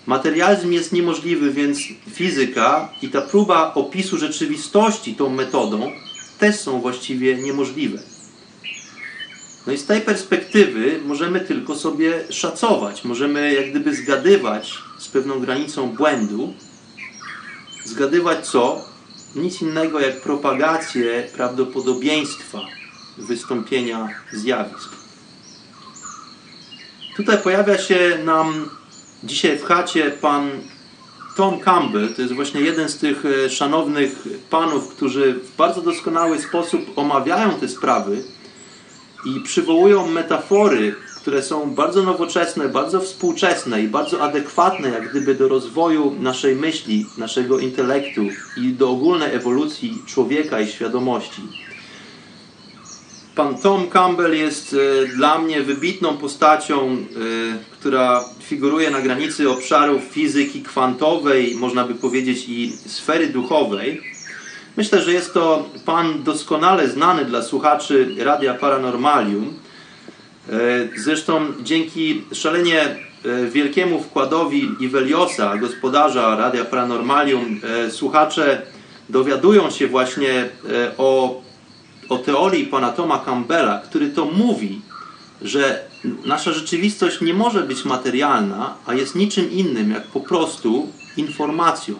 Materializm jest niemożliwy, więc fizyka i ta próba opisu rzeczywistości tą metodą też są właściwie niemożliwe. No i z tej perspektywy możemy tylko sobie szacować, możemy jak gdyby zgadywać z pewną granicą błędu, zgadywać co? Nic innego jak propagację prawdopodobieństwa wystąpienia zjawisk. Tutaj pojawia się nam dzisiaj w chacie pan Tom Campbell. To jest właśnie jeden z tych e, szanownych panów, którzy w bardzo doskonały sposób omawiają te sprawy i przywołują metafory, które są bardzo nowoczesne, bardzo współczesne i bardzo adekwatne jak gdyby do rozwoju naszej myśli, naszego intelektu i do ogólnej ewolucji człowieka i świadomości. Pan Tom Campbell jest e, dla mnie wybitną postacią, e, która figuruje na granicy obszarów fizyki kwantowej, można by powiedzieć i sfery duchowej. Myślę, że jest to pan doskonale znany dla słuchaczy Radia Paranormalium. E, zresztą dzięki szalenie wielkiemu wkładowi Iweliosa, gospodarza Radia Paranormalium, słuchacze dowiadują się właśnie o o teorii pana Toma Campbella, który to mówi, że nasza rzeczywistość nie może być materialna, a jest niczym innym jak po prostu informacją.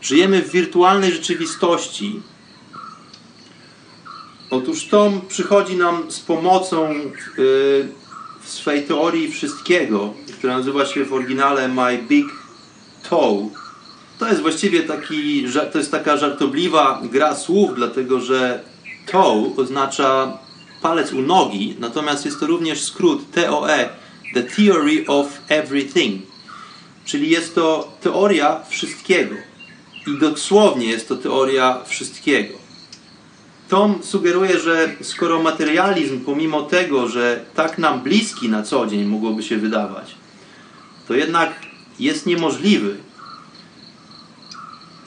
Żyjemy w wirtualnej rzeczywistości. Otóż Tom przychodzi nam z pomocą w, w swej teorii wszystkiego, która nazywa się w oryginale My Big Toe, to jest właściwie taki, to jest taka żartobliwa gra słów, dlatego że toe oznacza palec u nogi, natomiast jest to również skrót TOE, The Theory of Everything. Czyli jest to teoria wszystkiego. I dosłownie jest to teoria wszystkiego. Tom sugeruje, że skoro materializm, pomimo tego, że tak nam bliski na co dzień mogłoby się wydawać, to jednak jest niemożliwy,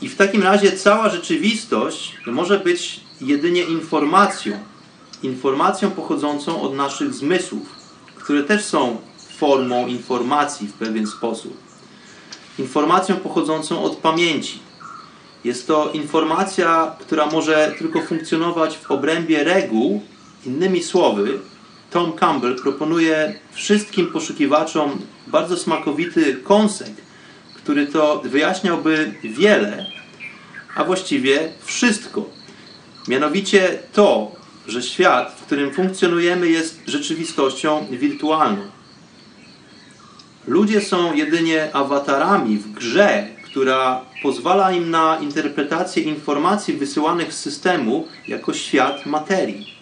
i w takim razie cała rzeczywistość może być jedynie informacją. Informacją pochodzącą od naszych zmysłów, które też są formą informacji w pewien sposób. Informacją pochodzącą od pamięci. Jest to informacja, która może tylko funkcjonować w obrębie reguł. Innymi słowy, Tom Campbell proponuje wszystkim poszukiwaczom bardzo smakowity koncept, który to wyjaśniałby wiele, a właściwie wszystko. Mianowicie to, że świat, w którym funkcjonujemy, jest rzeczywistością wirtualną. Ludzie są jedynie awatarami w grze, która pozwala im na interpretację informacji wysyłanych z systemu jako świat materii.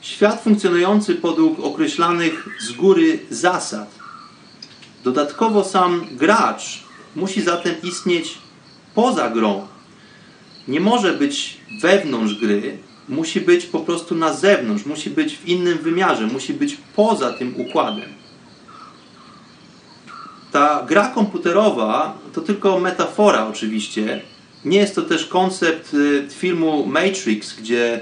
Świat funkcjonujący podług określanych z góry zasad. Dodatkowo sam gracz musi zatem istnieć poza grą. Nie może być wewnątrz gry, musi być po prostu na zewnątrz, musi być w innym wymiarze, musi być poza tym układem. Ta gra komputerowa to tylko metafora oczywiście. Nie jest to też koncept y, filmu Matrix, gdzie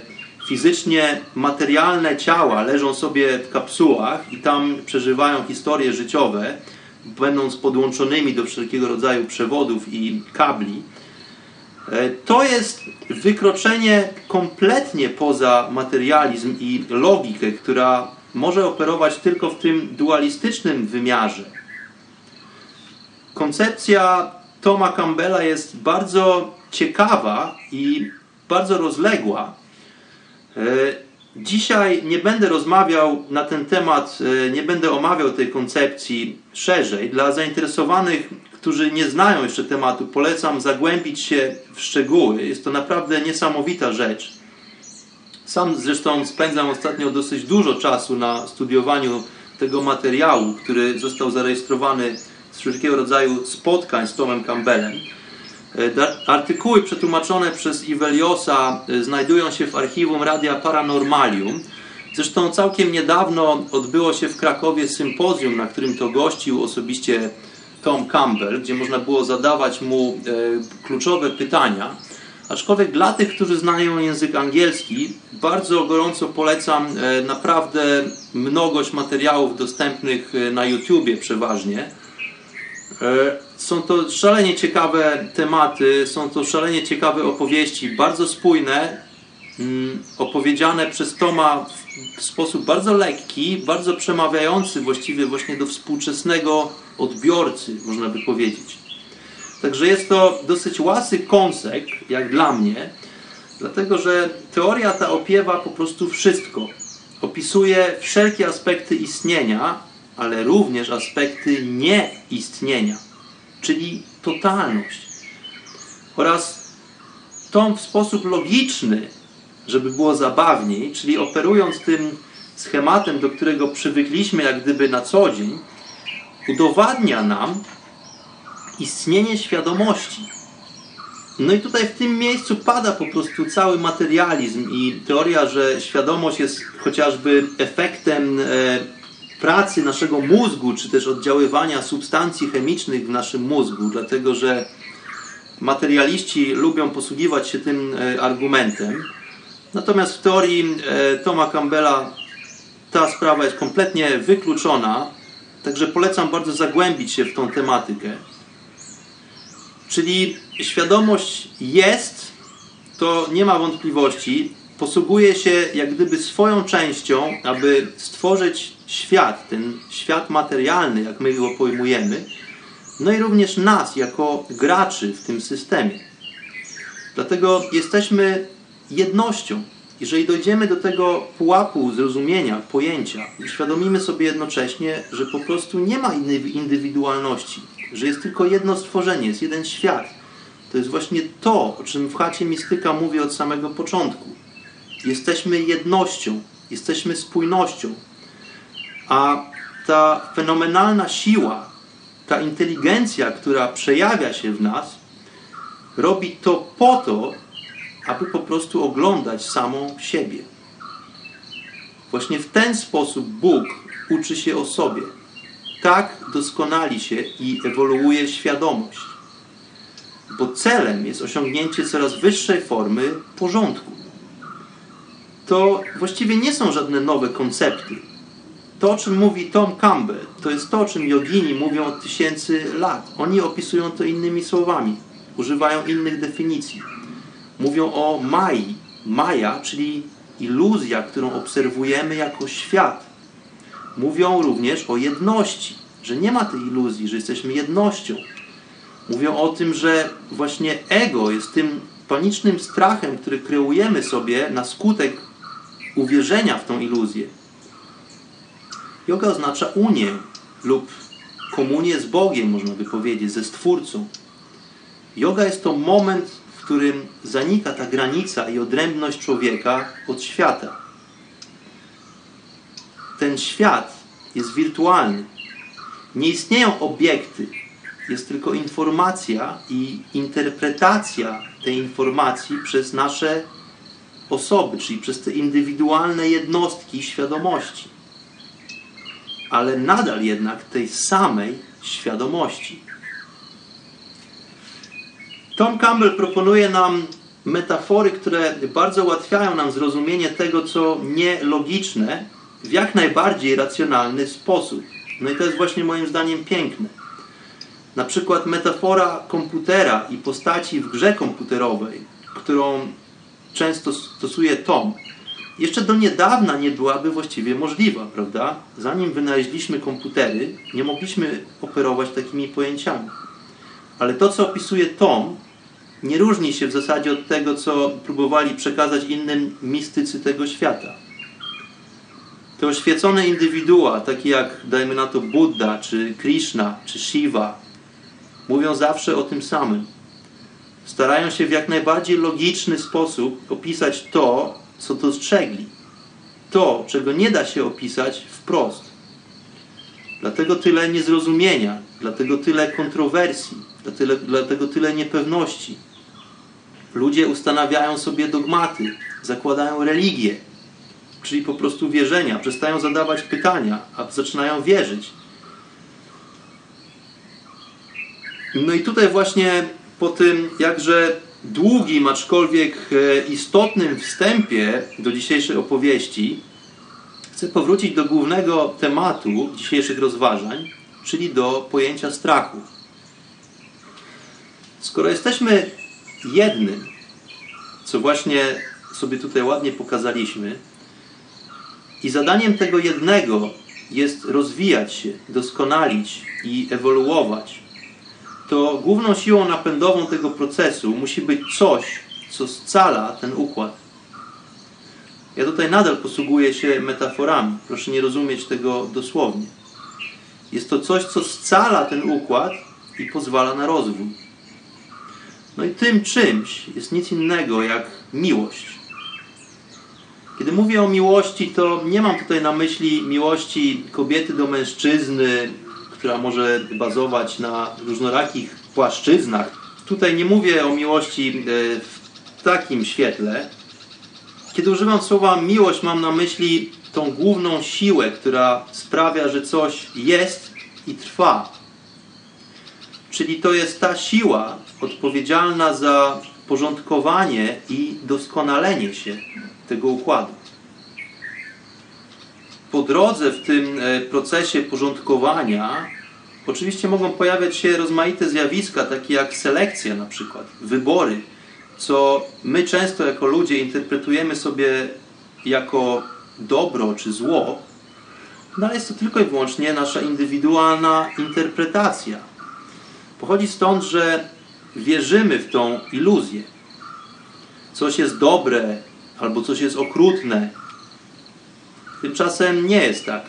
fizycznie materialne ciała leżą sobie w kapsułach i tam przeżywają historie życiowe, będąc podłączonymi do wszelkiego rodzaju przewodów i kabli. E, to jest wykroczenie kompletnie poza materializm i logikę, która może operować tylko w tym dualistycznym wymiarze. Koncepcja Toma Campbella jest bardzo ciekawa i bardzo rozległa. E, dzisiaj nie będę rozmawiał na ten temat, e, nie będę omawiał tej koncepcji szerzej. Dla zainteresowanych, którzy nie znają jeszcze tematu, polecam zagłębić się w szczegóły. Jest to naprawdę niesamowita rzecz. Sam zresztą spędzam ostatnio dosyć dużo czasu na studiowaniu tego materiału, który został zarejestrowany z wszelkiego rodzaju spotkań z Tomem Campbellem. E, artykuły przetłumaczone przez Iveliosa e, znajdują się w archiwum Radia Paranormalium. Zresztą całkiem niedawno odbyło się w Krakowie sympozjum, na którym to gościł osobiście Tom Campbell, gdzie można było zadawać mu e, kluczowe pytania. Aczkolwiek dla tych, którzy znają język angielski, bardzo gorąco polecam naprawdę mnogość materiałów dostępnych na YouTubie przeważnie są to szalenie ciekawe tematy, są to szalenie ciekawe opowieści, bardzo spójne, mm, opowiedziane przez Toma w sposób bardzo lekki, bardzo przemawiający właściwie właśnie do współczesnego odbiorcy, można by powiedzieć. Także jest to dosyć łasy kąsek, jak dla mnie, dlatego że teoria ta opiewa po prostu wszystko. Opisuje wszelkie aspekty istnienia, ale również aspekty nieistnienia, czyli totalność. Oraz tą w sposób logiczny, żeby było zabawniej, czyli operując tym schematem, do którego przywykliśmy jak gdyby na co dzień, udowadnia nam istnienie świadomości. No i tutaj w tym miejscu pada po prostu cały materializm i teoria, że świadomość jest chociażby efektem e, pracy naszego mózgu, czy też oddziaływania substancji chemicznych w naszym mózgu, dlatego że materialiści lubią posługiwać się tym e, argumentem. Natomiast w teorii e, Toma Campbella ta sprawa jest kompletnie wykluczona, także polecam bardzo zagłębić się w tą tematykę. Czyli świadomość jest, to nie ma wątpliwości, posługuje się jak gdyby swoją częścią, aby stworzyć świat, ten świat materialny, jak my go pojmujemy, no i również nas jako graczy w tym systemie. Dlatego jesteśmy jednością. Jeżeli dojdziemy do tego pułapu zrozumienia, pojęcia, uświadomimy sobie jednocześnie, że po prostu nie ma indywidualności, że jest tylko jedno stworzenie, jest jeden świat. To jest właśnie to, o czym w chacie mistyka mówi od samego początku. Jesteśmy jednością, jesteśmy spójnością, a ta fenomenalna siła, ta inteligencja, która przejawia się w nas, robi to po to, aby po prostu oglądać samą siebie. Właśnie w ten sposób Bóg uczy się o sobie. Tak doskonali się i ewoluuje świadomość. Bo celem jest osiągnięcie coraz wyższej formy porządku. To właściwie nie są żadne nowe koncepty to, o czym mówi Tom Campbell, to jest to, o czym jogini mówią od tysięcy lat. Oni opisują to innymi słowami, używają innych definicji. Mówią o Mai. Maja, czyli iluzja, którą obserwujemy jako świat. Mówią również o jedności, że nie ma tej iluzji, że jesteśmy jednością. Mówią o tym, że właśnie ego jest tym panicznym strachem, który kreujemy sobie na skutek uwierzenia w tą iluzję. Yoga oznacza unię lub komunię z Bogiem, można by powiedzieć, ze Stwórcą. Yoga jest to moment, w którym zanika ta granica i odrębność człowieka od świata. ten świat jest wirtualny. Nie istnieją obiekty, jest tylko informacja i interpretacja tej informacji przez nasze osoby, czyli przez te indywidualne jednostki świadomości. Ale nadal jednak tej samej świadomości. Tom Campbell proponuje nam metafory, które bardzo ułatwiają nam zrozumienie tego, co nielogiczne, w jak najbardziej racjonalny sposób. No i to jest właśnie moim zdaniem piękne. Na przykład metafora komputera i postaci w grze komputerowej, którą często stosuje Tom, jeszcze do niedawna nie byłaby właściwie możliwa, prawda? Zanim wynaleźliśmy komputery, nie mogliśmy operować takimi pojęciami. Ale to, co opisuje Tom, nie różni się w zasadzie od tego, co próbowali przekazać innym mistycy tego świata. Te oświecone indywidua, takie jak, dajmy na to, Buddha, czy Krishna, czy Shiva, mówią zawsze o tym samym. Starają się w jak najbardziej logiczny sposób opisać to, co dostrzegli. To, czego nie da się opisać wprost. Dlatego tyle niezrozumienia, dlatego tyle kontrowersji, dlatego, dlatego tyle niepewności. Ludzie ustanawiają sobie dogmaty, zakładają religię, czyli po prostu wierzenia, przestają zadawać pytania, a zaczynają wierzyć. No i tutaj właśnie po tym jakże długim, aczkolwiek e, istotnym wstępie do dzisiejszej opowieści chcę powrócić do głównego tematu dzisiejszych rozważań, czyli do pojęcia strachu. Skoro jesteśmy jednym, co właśnie sobie tutaj ładnie pokazaliśmy, i zadaniem tego jednego jest rozwijać się, doskonalić i ewoluować, to główną siłą napędową tego procesu musi być coś, co scala ten układ. Ja tutaj nadal posługuję się metaforami. Proszę nie rozumieć tego dosłownie. Jest to coś, co scala ten układ i pozwala na rozwój. No i tym czymś jest nic innego jak miłość. Kiedy mówię o miłości, to nie mam tutaj na myśli miłości kobiety do mężczyzny, która może bazować na różnorakich płaszczyznach. Tutaj nie mówię o miłości e, w takim świetle. Kiedy używam słowa miłość, mam na myśli tą główną siłę, która sprawia, że coś jest i trwa. Czyli to jest ta siła odpowiedzialna za porządkowanie i doskonalenie się tego układu po drodze w tym e, procesie porządkowania oczywiście mogą pojawiać się rozmaite zjawiska, takie jak selekcja na przykład, wybory, co my często jako ludzie interpretujemy sobie jako dobro czy zło, no ale jest to tylko i wyłącznie nasza indywidualna interpretacja. Pochodzi stąd, że wierzymy w tą iluzję. Coś jest dobre albo coś jest okrutne, Tymczasem nie jest tak.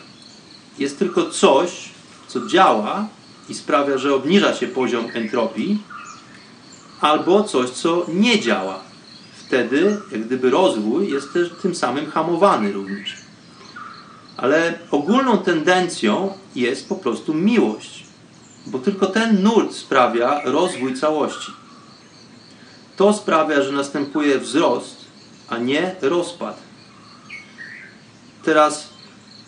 Jest tylko coś, co działa i sprawia, że obniża się poziom entropii, albo coś, co nie działa. Wtedy, jak gdyby rozwój jest też tym samym hamowany również. Ale ogólną tendencją jest po prostu miłość, bo tylko ten nurt sprawia rozwój całości. To sprawia, że następuje wzrost, a nie rozpad. Teraz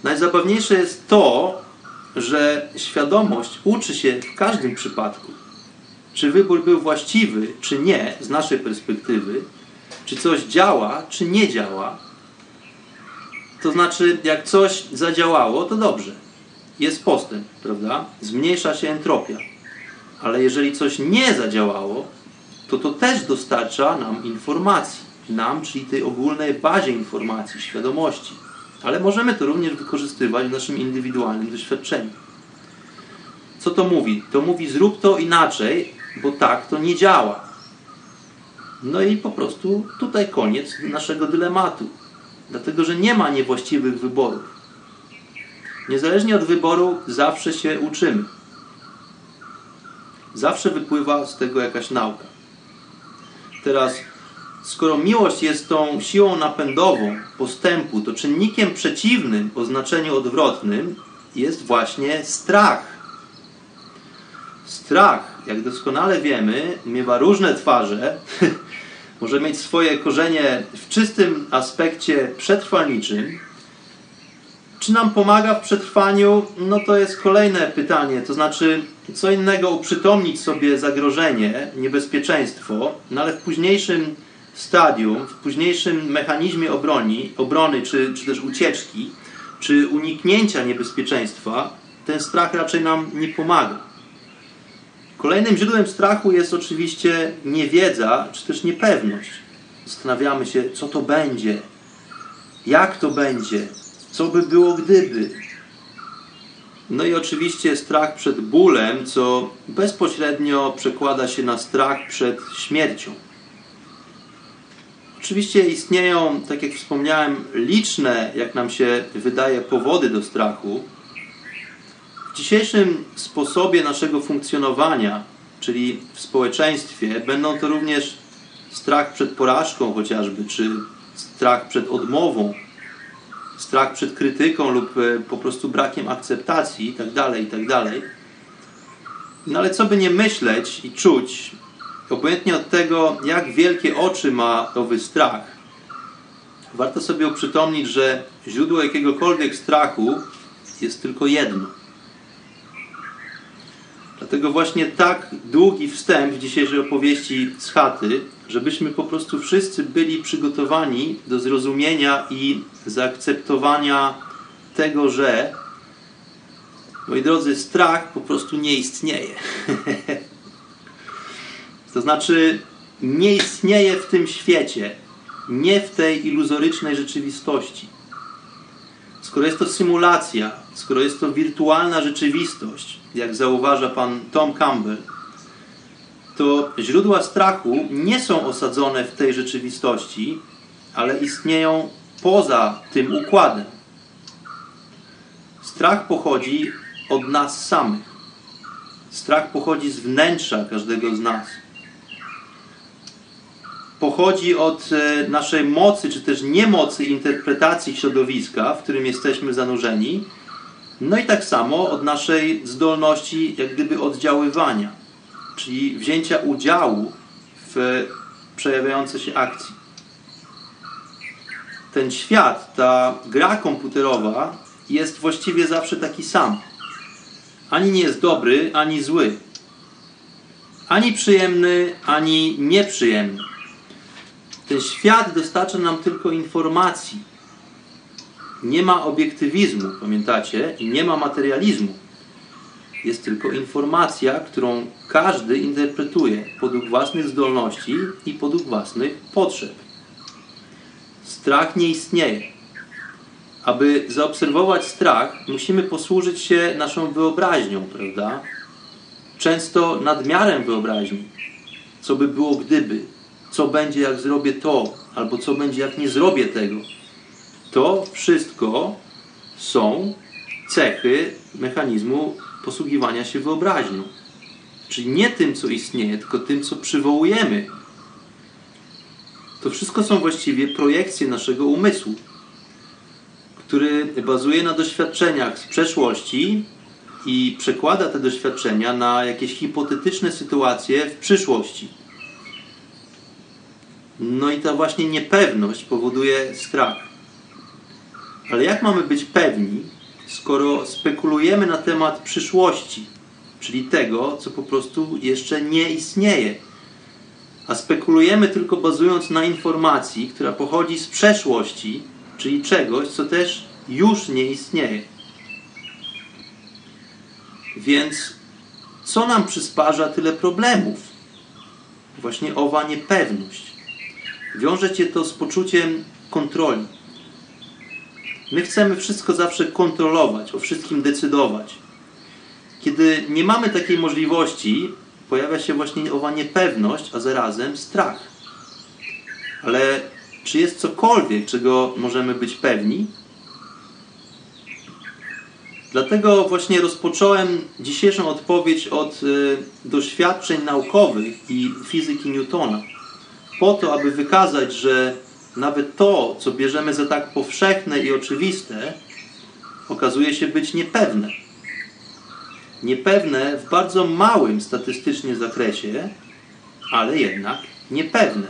najzabawniejsze jest to, że świadomość uczy się w każdym przypadku. Czy wybór był właściwy, czy nie, z naszej perspektywy, czy coś działa, czy nie działa. To znaczy, jak coś zadziałało, to dobrze. Jest postęp, prawda? Zmniejsza się entropia. Ale jeżeli coś nie zadziałało, to to też dostarcza nam informacji. Nam, czyli tej ogólnej bazie informacji, świadomości ale możemy to również wykorzystywać w naszym indywidualnym doświadczeniu. Co to mówi? To mówi zrób to inaczej, bo tak to nie działa. No i po prostu tutaj koniec naszego dylematu. Dlatego, że nie ma niewłaściwych wyborów. Niezależnie od wyboru zawsze się uczymy. Zawsze wypływa z tego jakaś nauka. Teraz skoro miłość jest tą siłą napędową postępu, to czynnikiem przeciwnym o znaczeniu odwrotnym jest właśnie strach. Strach, jak doskonale wiemy, miewa różne twarze. Może mieć swoje korzenie w czystym aspekcie przetrwalniczym. Czy nam pomaga w przetrwaniu? No to jest kolejne pytanie. To znaczy, co innego uprzytomnić sobie zagrożenie, niebezpieczeństwo, no ale w późniejszym stadium, w późniejszym mechanizmie obroni, obrony czy, czy też ucieczki, czy uniknięcia niebezpieczeństwa, ten strach raczej nam nie pomaga. Kolejnym źródłem strachu jest oczywiście niewiedza, czy też niepewność. Zastanawiamy się, co to będzie, jak to będzie, co by było gdyby. No i oczywiście strach przed bólem, co bezpośrednio przekłada się na strach przed śmiercią. Oczywiście istnieją, tak jak wspomniałem, liczne, jak nam się wydaje, powody do strachu. W dzisiejszym sposobie naszego funkcjonowania, czyli w społeczeństwie, będą to również strach przed porażką chociażby, czy strach przed odmową, strach przed krytyką lub e, po prostu brakiem akceptacji itd., tak itd. Tak no ale co by nie myśleć i czuć, obojętnie od tego, jak wielkie oczy ma owy strach, warto sobie uprzytomnić, że źródło jakiegokolwiek strachu jest tylko jedno. Dlatego właśnie tak długi wstęp w dzisiejszej opowieści z chaty, żebyśmy po prostu wszyscy byli przygotowani do zrozumienia i zaakceptowania tego, że moi drodzy, strach po prostu nie istnieje. To znaczy, nie istnieje w tym świecie, nie w tej iluzorycznej rzeczywistości. Skoro jest to symulacja, skoro jest to wirtualna rzeczywistość, jak zauważa pan Tom Campbell, to źródła strachu nie są osadzone w tej rzeczywistości, ale istnieją poza tym układem. Strach pochodzi od nas samych. Strach pochodzi z wnętrza każdego z nas pochodzi od e, naszej mocy, czy też niemocy interpretacji środowiska, w którym jesteśmy zanurzeni, no i tak samo od naszej zdolności, jak gdyby oddziaływania, czyli wzięcia udziału w przejawiającej się akcji. Ten świat, ta gra komputerowa jest właściwie zawsze taki sam. Ani nie jest dobry, ani zły. Ani przyjemny, ani nieprzyjemny. Ten świat dostarcza nam tylko informacji. Nie ma obiektywizmu, pamiętacie? I nie ma materializmu. Jest tylko informacja, którą każdy interpretuje podług własnych zdolności i podług własnych potrzeb. Strach nie istnieje. Aby zaobserwować strach, musimy posłużyć się naszą wyobraźnią, prawda? Często nadmiarem wyobraźni. Co by było gdyby? Co będzie, jak zrobię to, albo co będzie, jak nie zrobię tego. To wszystko są cechy mechanizmu posługiwania się wyobraźnią. Czyli nie tym, co istnieje, tylko tym, co przywołujemy. To wszystko są właściwie projekcje naszego umysłu, który bazuje na doświadczeniach z przeszłości i przekłada te doświadczenia na jakieś hipotetyczne sytuacje w przyszłości. No i ta właśnie niepewność powoduje strach. Ale jak mamy być pewni, skoro spekulujemy na temat przyszłości, czyli tego, co po prostu jeszcze nie istnieje? A spekulujemy tylko bazując na informacji, która pochodzi z przeszłości, czyli czegoś, co też już nie istnieje. Więc co nam przysparza tyle problemów? Właśnie owa niepewność. Wiąże cię to z poczuciem kontroli. My chcemy wszystko zawsze kontrolować, o wszystkim decydować. Kiedy nie mamy takiej możliwości, pojawia się właśnie owa niepewność, a zarazem strach. Ale czy jest cokolwiek, czego możemy być pewni? Dlatego właśnie rozpocząłem dzisiejszą odpowiedź od y, doświadczeń naukowych i fizyki Newtona po to, aby wykazać, że nawet to, co bierzemy za tak powszechne i oczywiste, okazuje się być niepewne. Niepewne w bardzo małym statystycznie zakresie, ale jednak niepewne.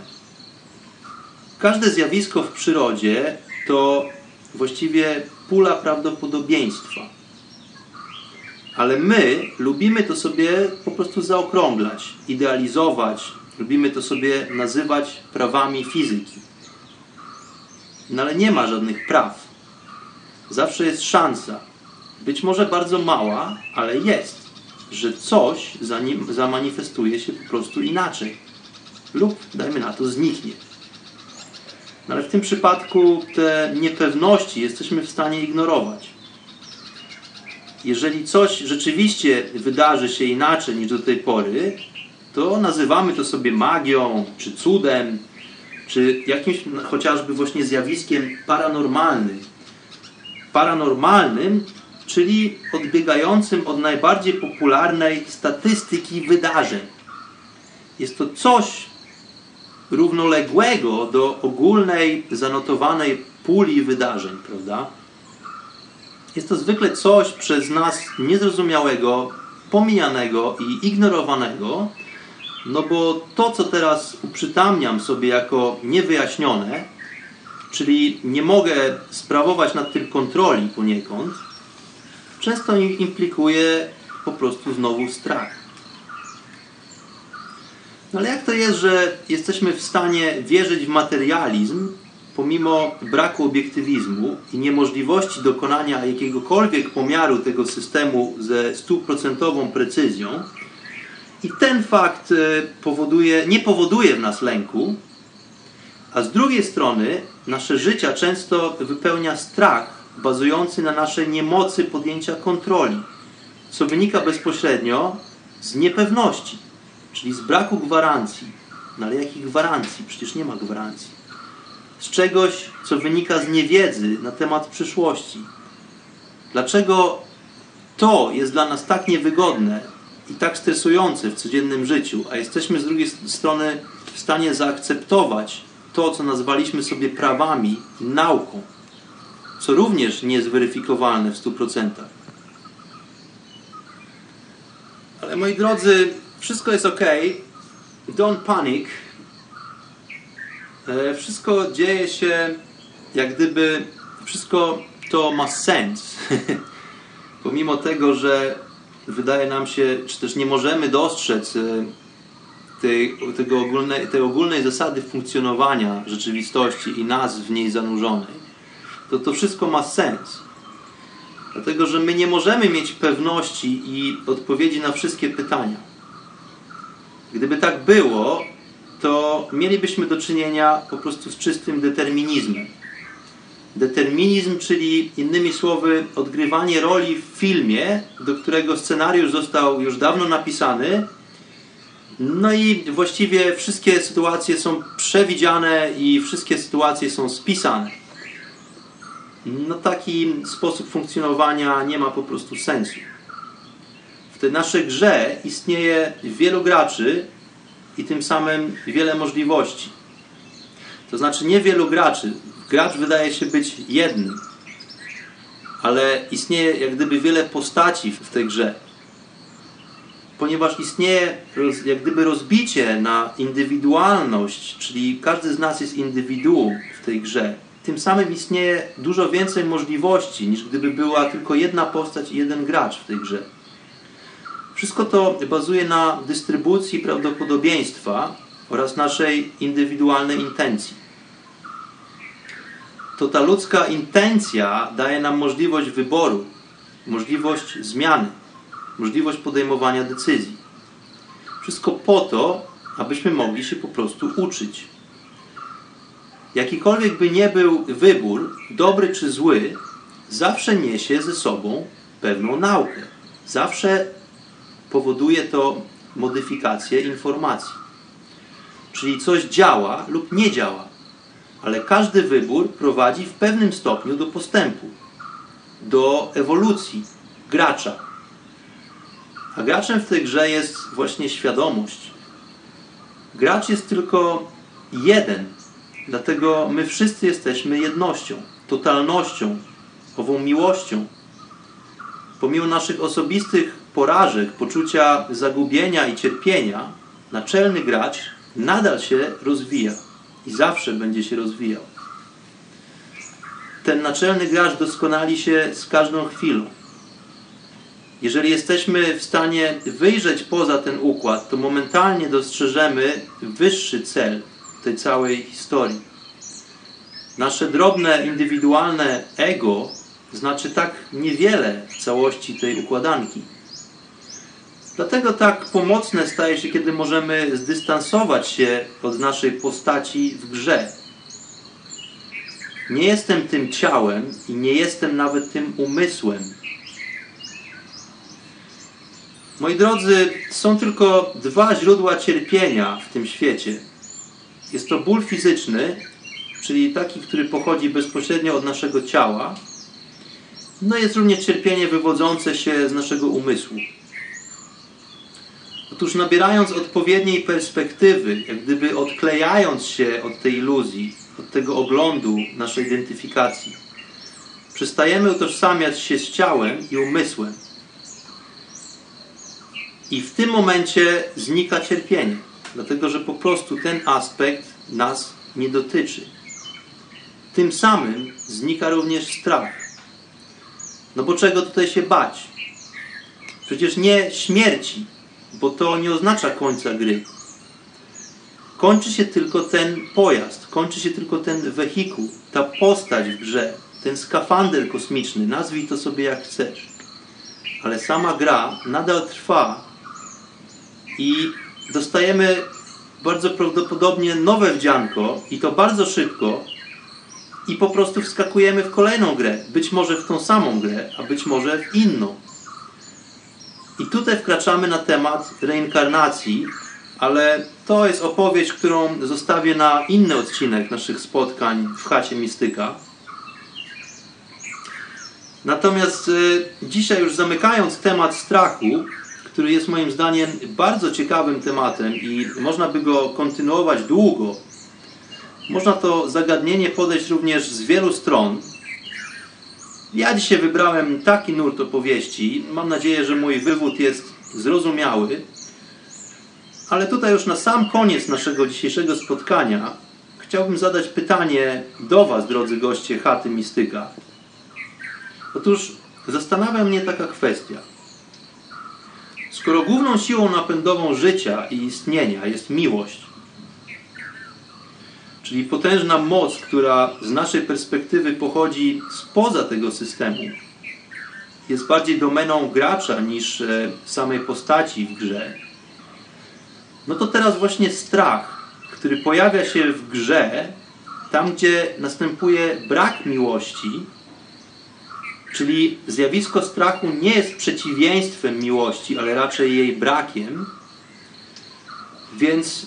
Każde zjawisko w przyrodzie to właściwie pula prawdopodobieństwa. Ale my lubimy to sobie po prostu zaokrąglać, idealizować, lubimy to sobie nazywać prawami fizyki. No ale nie ma żadnych praw. Zawsze jest szansa, być może bardzo mała, ale jest, że coś zamanifestuje się po prostu inaczej. Lub, dajmy na to, zniknie. No ale w tym przypadku te niepewności jesteśmy w stanie ignorować. Jeżeli coś rzeczywiście wydarzy się inaczej niż do tej pory, to nazywamy to sobie magią, czy cudem, czy jakimś chociażby właśnie zjawiskiem paranormalnym. Paranormalnym, czyli odbiegającym od najbardziej popularnej statystyki wydarzeń. Jest to coś równoległego do ogólnej, zanotowanej puli wydarzeń, prawda? Jest to zwykle coś przez nas niezrozumiałego, pomijanego i ignorowanego, no bo to, co teraz uprzytamniam sobie jako niewyjaśnione, czyli nie mogę sprawować nad tym kontroli poniekąd, często implikuje po prostu znowu strach. No ale jak to jest, że jesteśmy w stanie wierzyć w materializm, pomimo braku obiektywizmu i niemożliwości dokonania jakiegokolwiek pomiaru tego systemu ze stuprocentową precyzją, i ten fakt e, powoduje, nie powoduje w nas lęku, a z drugiej strony nasze życia często wypełnia strach bazujący na naszej niemocy podjęcia kontroli, co wynika bezpośrednio z niepewności, czyli z braku gwarancji. No ale jakich gwarancji? Przecież nie ma gwarancji. Z czegoś, co wynika z niewiedzy na temat przyszłości. Dlaczego to jest dla nas tak niewygodne, i tak stresujące w codziennym życiu, a jesteśmy z drugiej strony w stanie zaakceptować to, co nazwaliśmy sobie prawami nauką, co również nie jest weryfikowalne w 100%. Ale moi drodzy, wszystko jest ok. Don't panic. E, wszystko dzieje się jak gdyby wszystko to ma sens. Pomimo tego, że wydaje nam się, czy też nie możemy dostrzec e, tej, tego ogólnej, tej ogólnej zasady funkcjonowania rzeczywistości i nas w niej zanurzonej, to to wszystko ma sens. Dlatego, że my nie możemy mieć pewności i odpowiedzi na wszystkie pytania. Gdyby tak było, to mielibyśmy do czynienia po prostu z czystym determinizmem. Determinizm, czyli innymi słowy, odgrywanie roli w filmie, do którego scenariusz został już dawno napisany. No i właściwie wszystkie sytuacje są przewidziane i wszystkie sytuacje są spisane. No taki sposób funkcjonowania nie ma po prostu sensu. W tej naszej grze istnieje wielu graczy i tym samym wiele możliwości. To znaczy nie wielu graczy, gracz wydaje się być jednym, ale istnieje jak gdyby wiele postaci w tej grze. Ponieważ istnieje jak gdyby rozbicie na indywidualność, czyli każdy z nas jest indywiduum w tej grze. Tym samym istnieje dużo więcej możliwości, niż gdyby była tylko jedna postać i jeden gracz w tej grze. Wszystko to bazuje na dystrybucji prawdopodobieństwa oraz naszej indywidualnej intencji to ta ludzka intencja daje nam możliwość wyboru, możliwość zmiany, możliwość podejmowania decyzji. Wszystko po to, abyśmy mogli się po prostu uczyć. Jakikolwiek by nie był wybór, dobry czy zły, zawsze niesie ze sobą pewną naukę. Zawsze powoduje to modyfikację informacji. Czyli coś działa lub nie działa ale każdy wybór prowadzi w pewnym stopniu do postępu, do ewolucji gracza. A graczem w tej grze jest właśnie świadomość. Gracz jest tylko jeden. Dlatego my wszyscy jesteśmy jednością, totalnością, ową miłością. Pomimo naszych osobistych porażek, poczucia zagubienia i cierpienia, naczelny gracz nadal się rozwija i zawsze będzie się rozwijał. Ten naczelny gracz doskonali się z każdą chwilą. Jeżeli jesteśmy w stanie wyjrzeć poza ten układ, to momentalnie dostrzeżemy wyższy cel tej całej historii. Nasze drobne, indywidualne ego znaczy tak niewiele w całości tej układanki. Dlatego tak pomocne staje się, kiedy możemy zdystansować się od naszej postaci w grze. Nie jestem tym ciałem i nie jestem nawet tym umysłem. Moi drodzy, są tylko dwa źródła cierpienia w tym świecie. Jest to ból fizyczny, czyli taki, który pochodzi bezpośrednio od naszego ciała. No jest również cierpienie wywodzące się z naszego umysłu. Otóż nabierając odpowiedniej perspektywy, jak gdyby odklejając się od tej iluzji, od tego oglądu naszej identyfikacji, przestajemy utożsamiać się z ciałem i umysłem. I w tym momencie znika cierpienie, dlatego że po prostu ten aspekt nas nie dotyczy. Tym samym znika również strach. No bo czego tutaj się bać? Przecież nie śmierci, bo to nie oznacza końca gry. Kończy się tylko ten pojazd, kończy się tylko ten wehikuł, ta postać w grze, ten skafander kosmiczny, nazwij to sobie jak chcesz. Ale sama gra nadal trwa i dostajemy bardzo prawdopodobnie nowe wdzianko i to bardzo szybko i po prostu wskakujemy w kolejną grę. Być może w tą samą grę, a być może w inną. I tutaj wkraczamy na temat reinkarnacji, ale to jest opowieść, którą zostawię na inny odcinek naszych spotkań w chacie Mistyka. Natomiast y, dzisiaj już zamykając temat strachu, który jest moim zdaniem bardzo ciekawym tematem i można by go kontynuować długo. Można to zagadnienie podejść również z wielu stron. Ja dzisiaj wybrałem taki nurt opowieści. Mam nadzieję, że mój wywód jest zrozumiały. Ale tutaj już na sam koniec naszego dzisiejszego spotkania chciałbym zadać pytanie do Was, drodzy goście chaty Mistyka. Otóż zastanawia mnie taka kwestia. Skoro główną siłą napędową życia i istnienia jest miłość, czyli potężna moc, która z naszej perspektywy pochodzi spoza tego systemu, jest bardziej domeną gracza niż e, samej postaci w grze, no to teraz właśnie strach, który pojawia się w grze, tam gdzie następuje brak miłości, Czyli zjawisko strachu nie jest przeciwieństwem miłości, ale raczej jej brakiem. Więc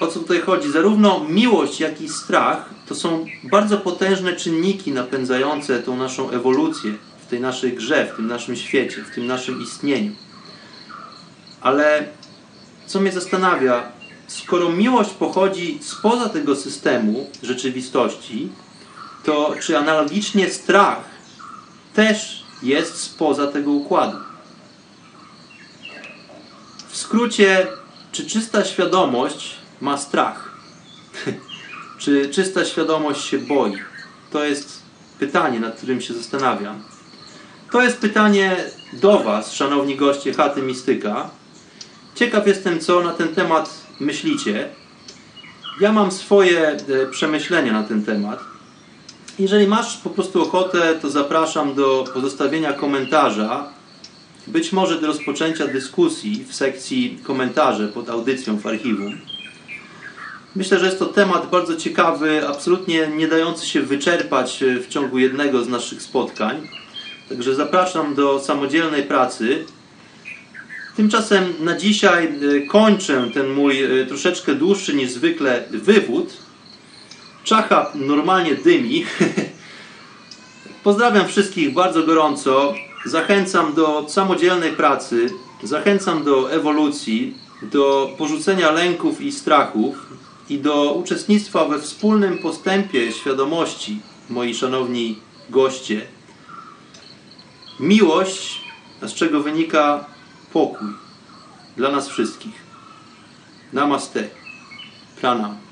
o co tutaj chodzi? Zarówno miłość, jak i strach to są bardzo potężne czynniki napędzające tą naszą ewolucję w tej naszej grze, w tym naszym świecie, w tym naszym istnieniu. Ale co mnie zastanawia, skoro miłość pochodzi spoza tego systemu rzeczywistości, to czy analogicznie strach też jest spoza tego układu. W skrócie, czy czysta świadomość ma strach? czy czysta świadomość się boi? To jest pytanie, nad którym się zastanawiam. To jest pytanie do Was, szanowni goście chaty Mistyka. Ciekaw jestem, co na ten temat myślicie. Ja mam swoje e, przemyślenia na ten temat. Jeżeli masz po prostu ochotę, to zapraszam do pozostawienia komentarza, być może do rozpoczęcia dyskusji w sekcji komentarze pod audycją w archiwum. Myślę, że jest to temat bardzo ciekawy, absolutnie nie dający się wyczerpać w ciągu jednego z naszych spotkań. Także zapraszam do samodzielnej pracy. Tymczasem na dzisiaj e, kończę ten mój e, troszeczkę dłuższy niż zwykle wywód Czacha normalnie dymi. Pozdrawiam wszystkich bardzo gorąco. Zachęcam do samodzielnej pracy, zachęcam do ewolucji, do porzucenia lęków i strachów i do uczestnictwa we wspólnym postępie świadomości, moi szanowni goście. Miłość, z czego wynika pokój dla nas wszystkich. Namaste. Pranam.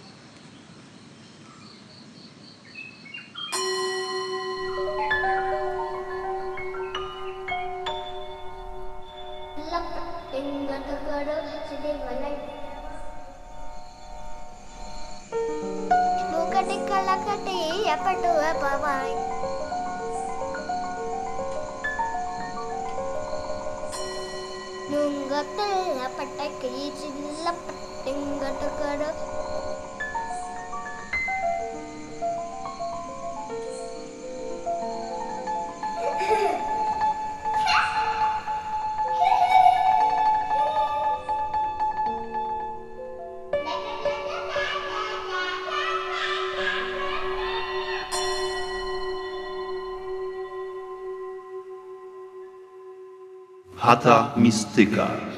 chapter 2 á bye bye nungatilla patakki chilla pattengata kara Hata mistyka.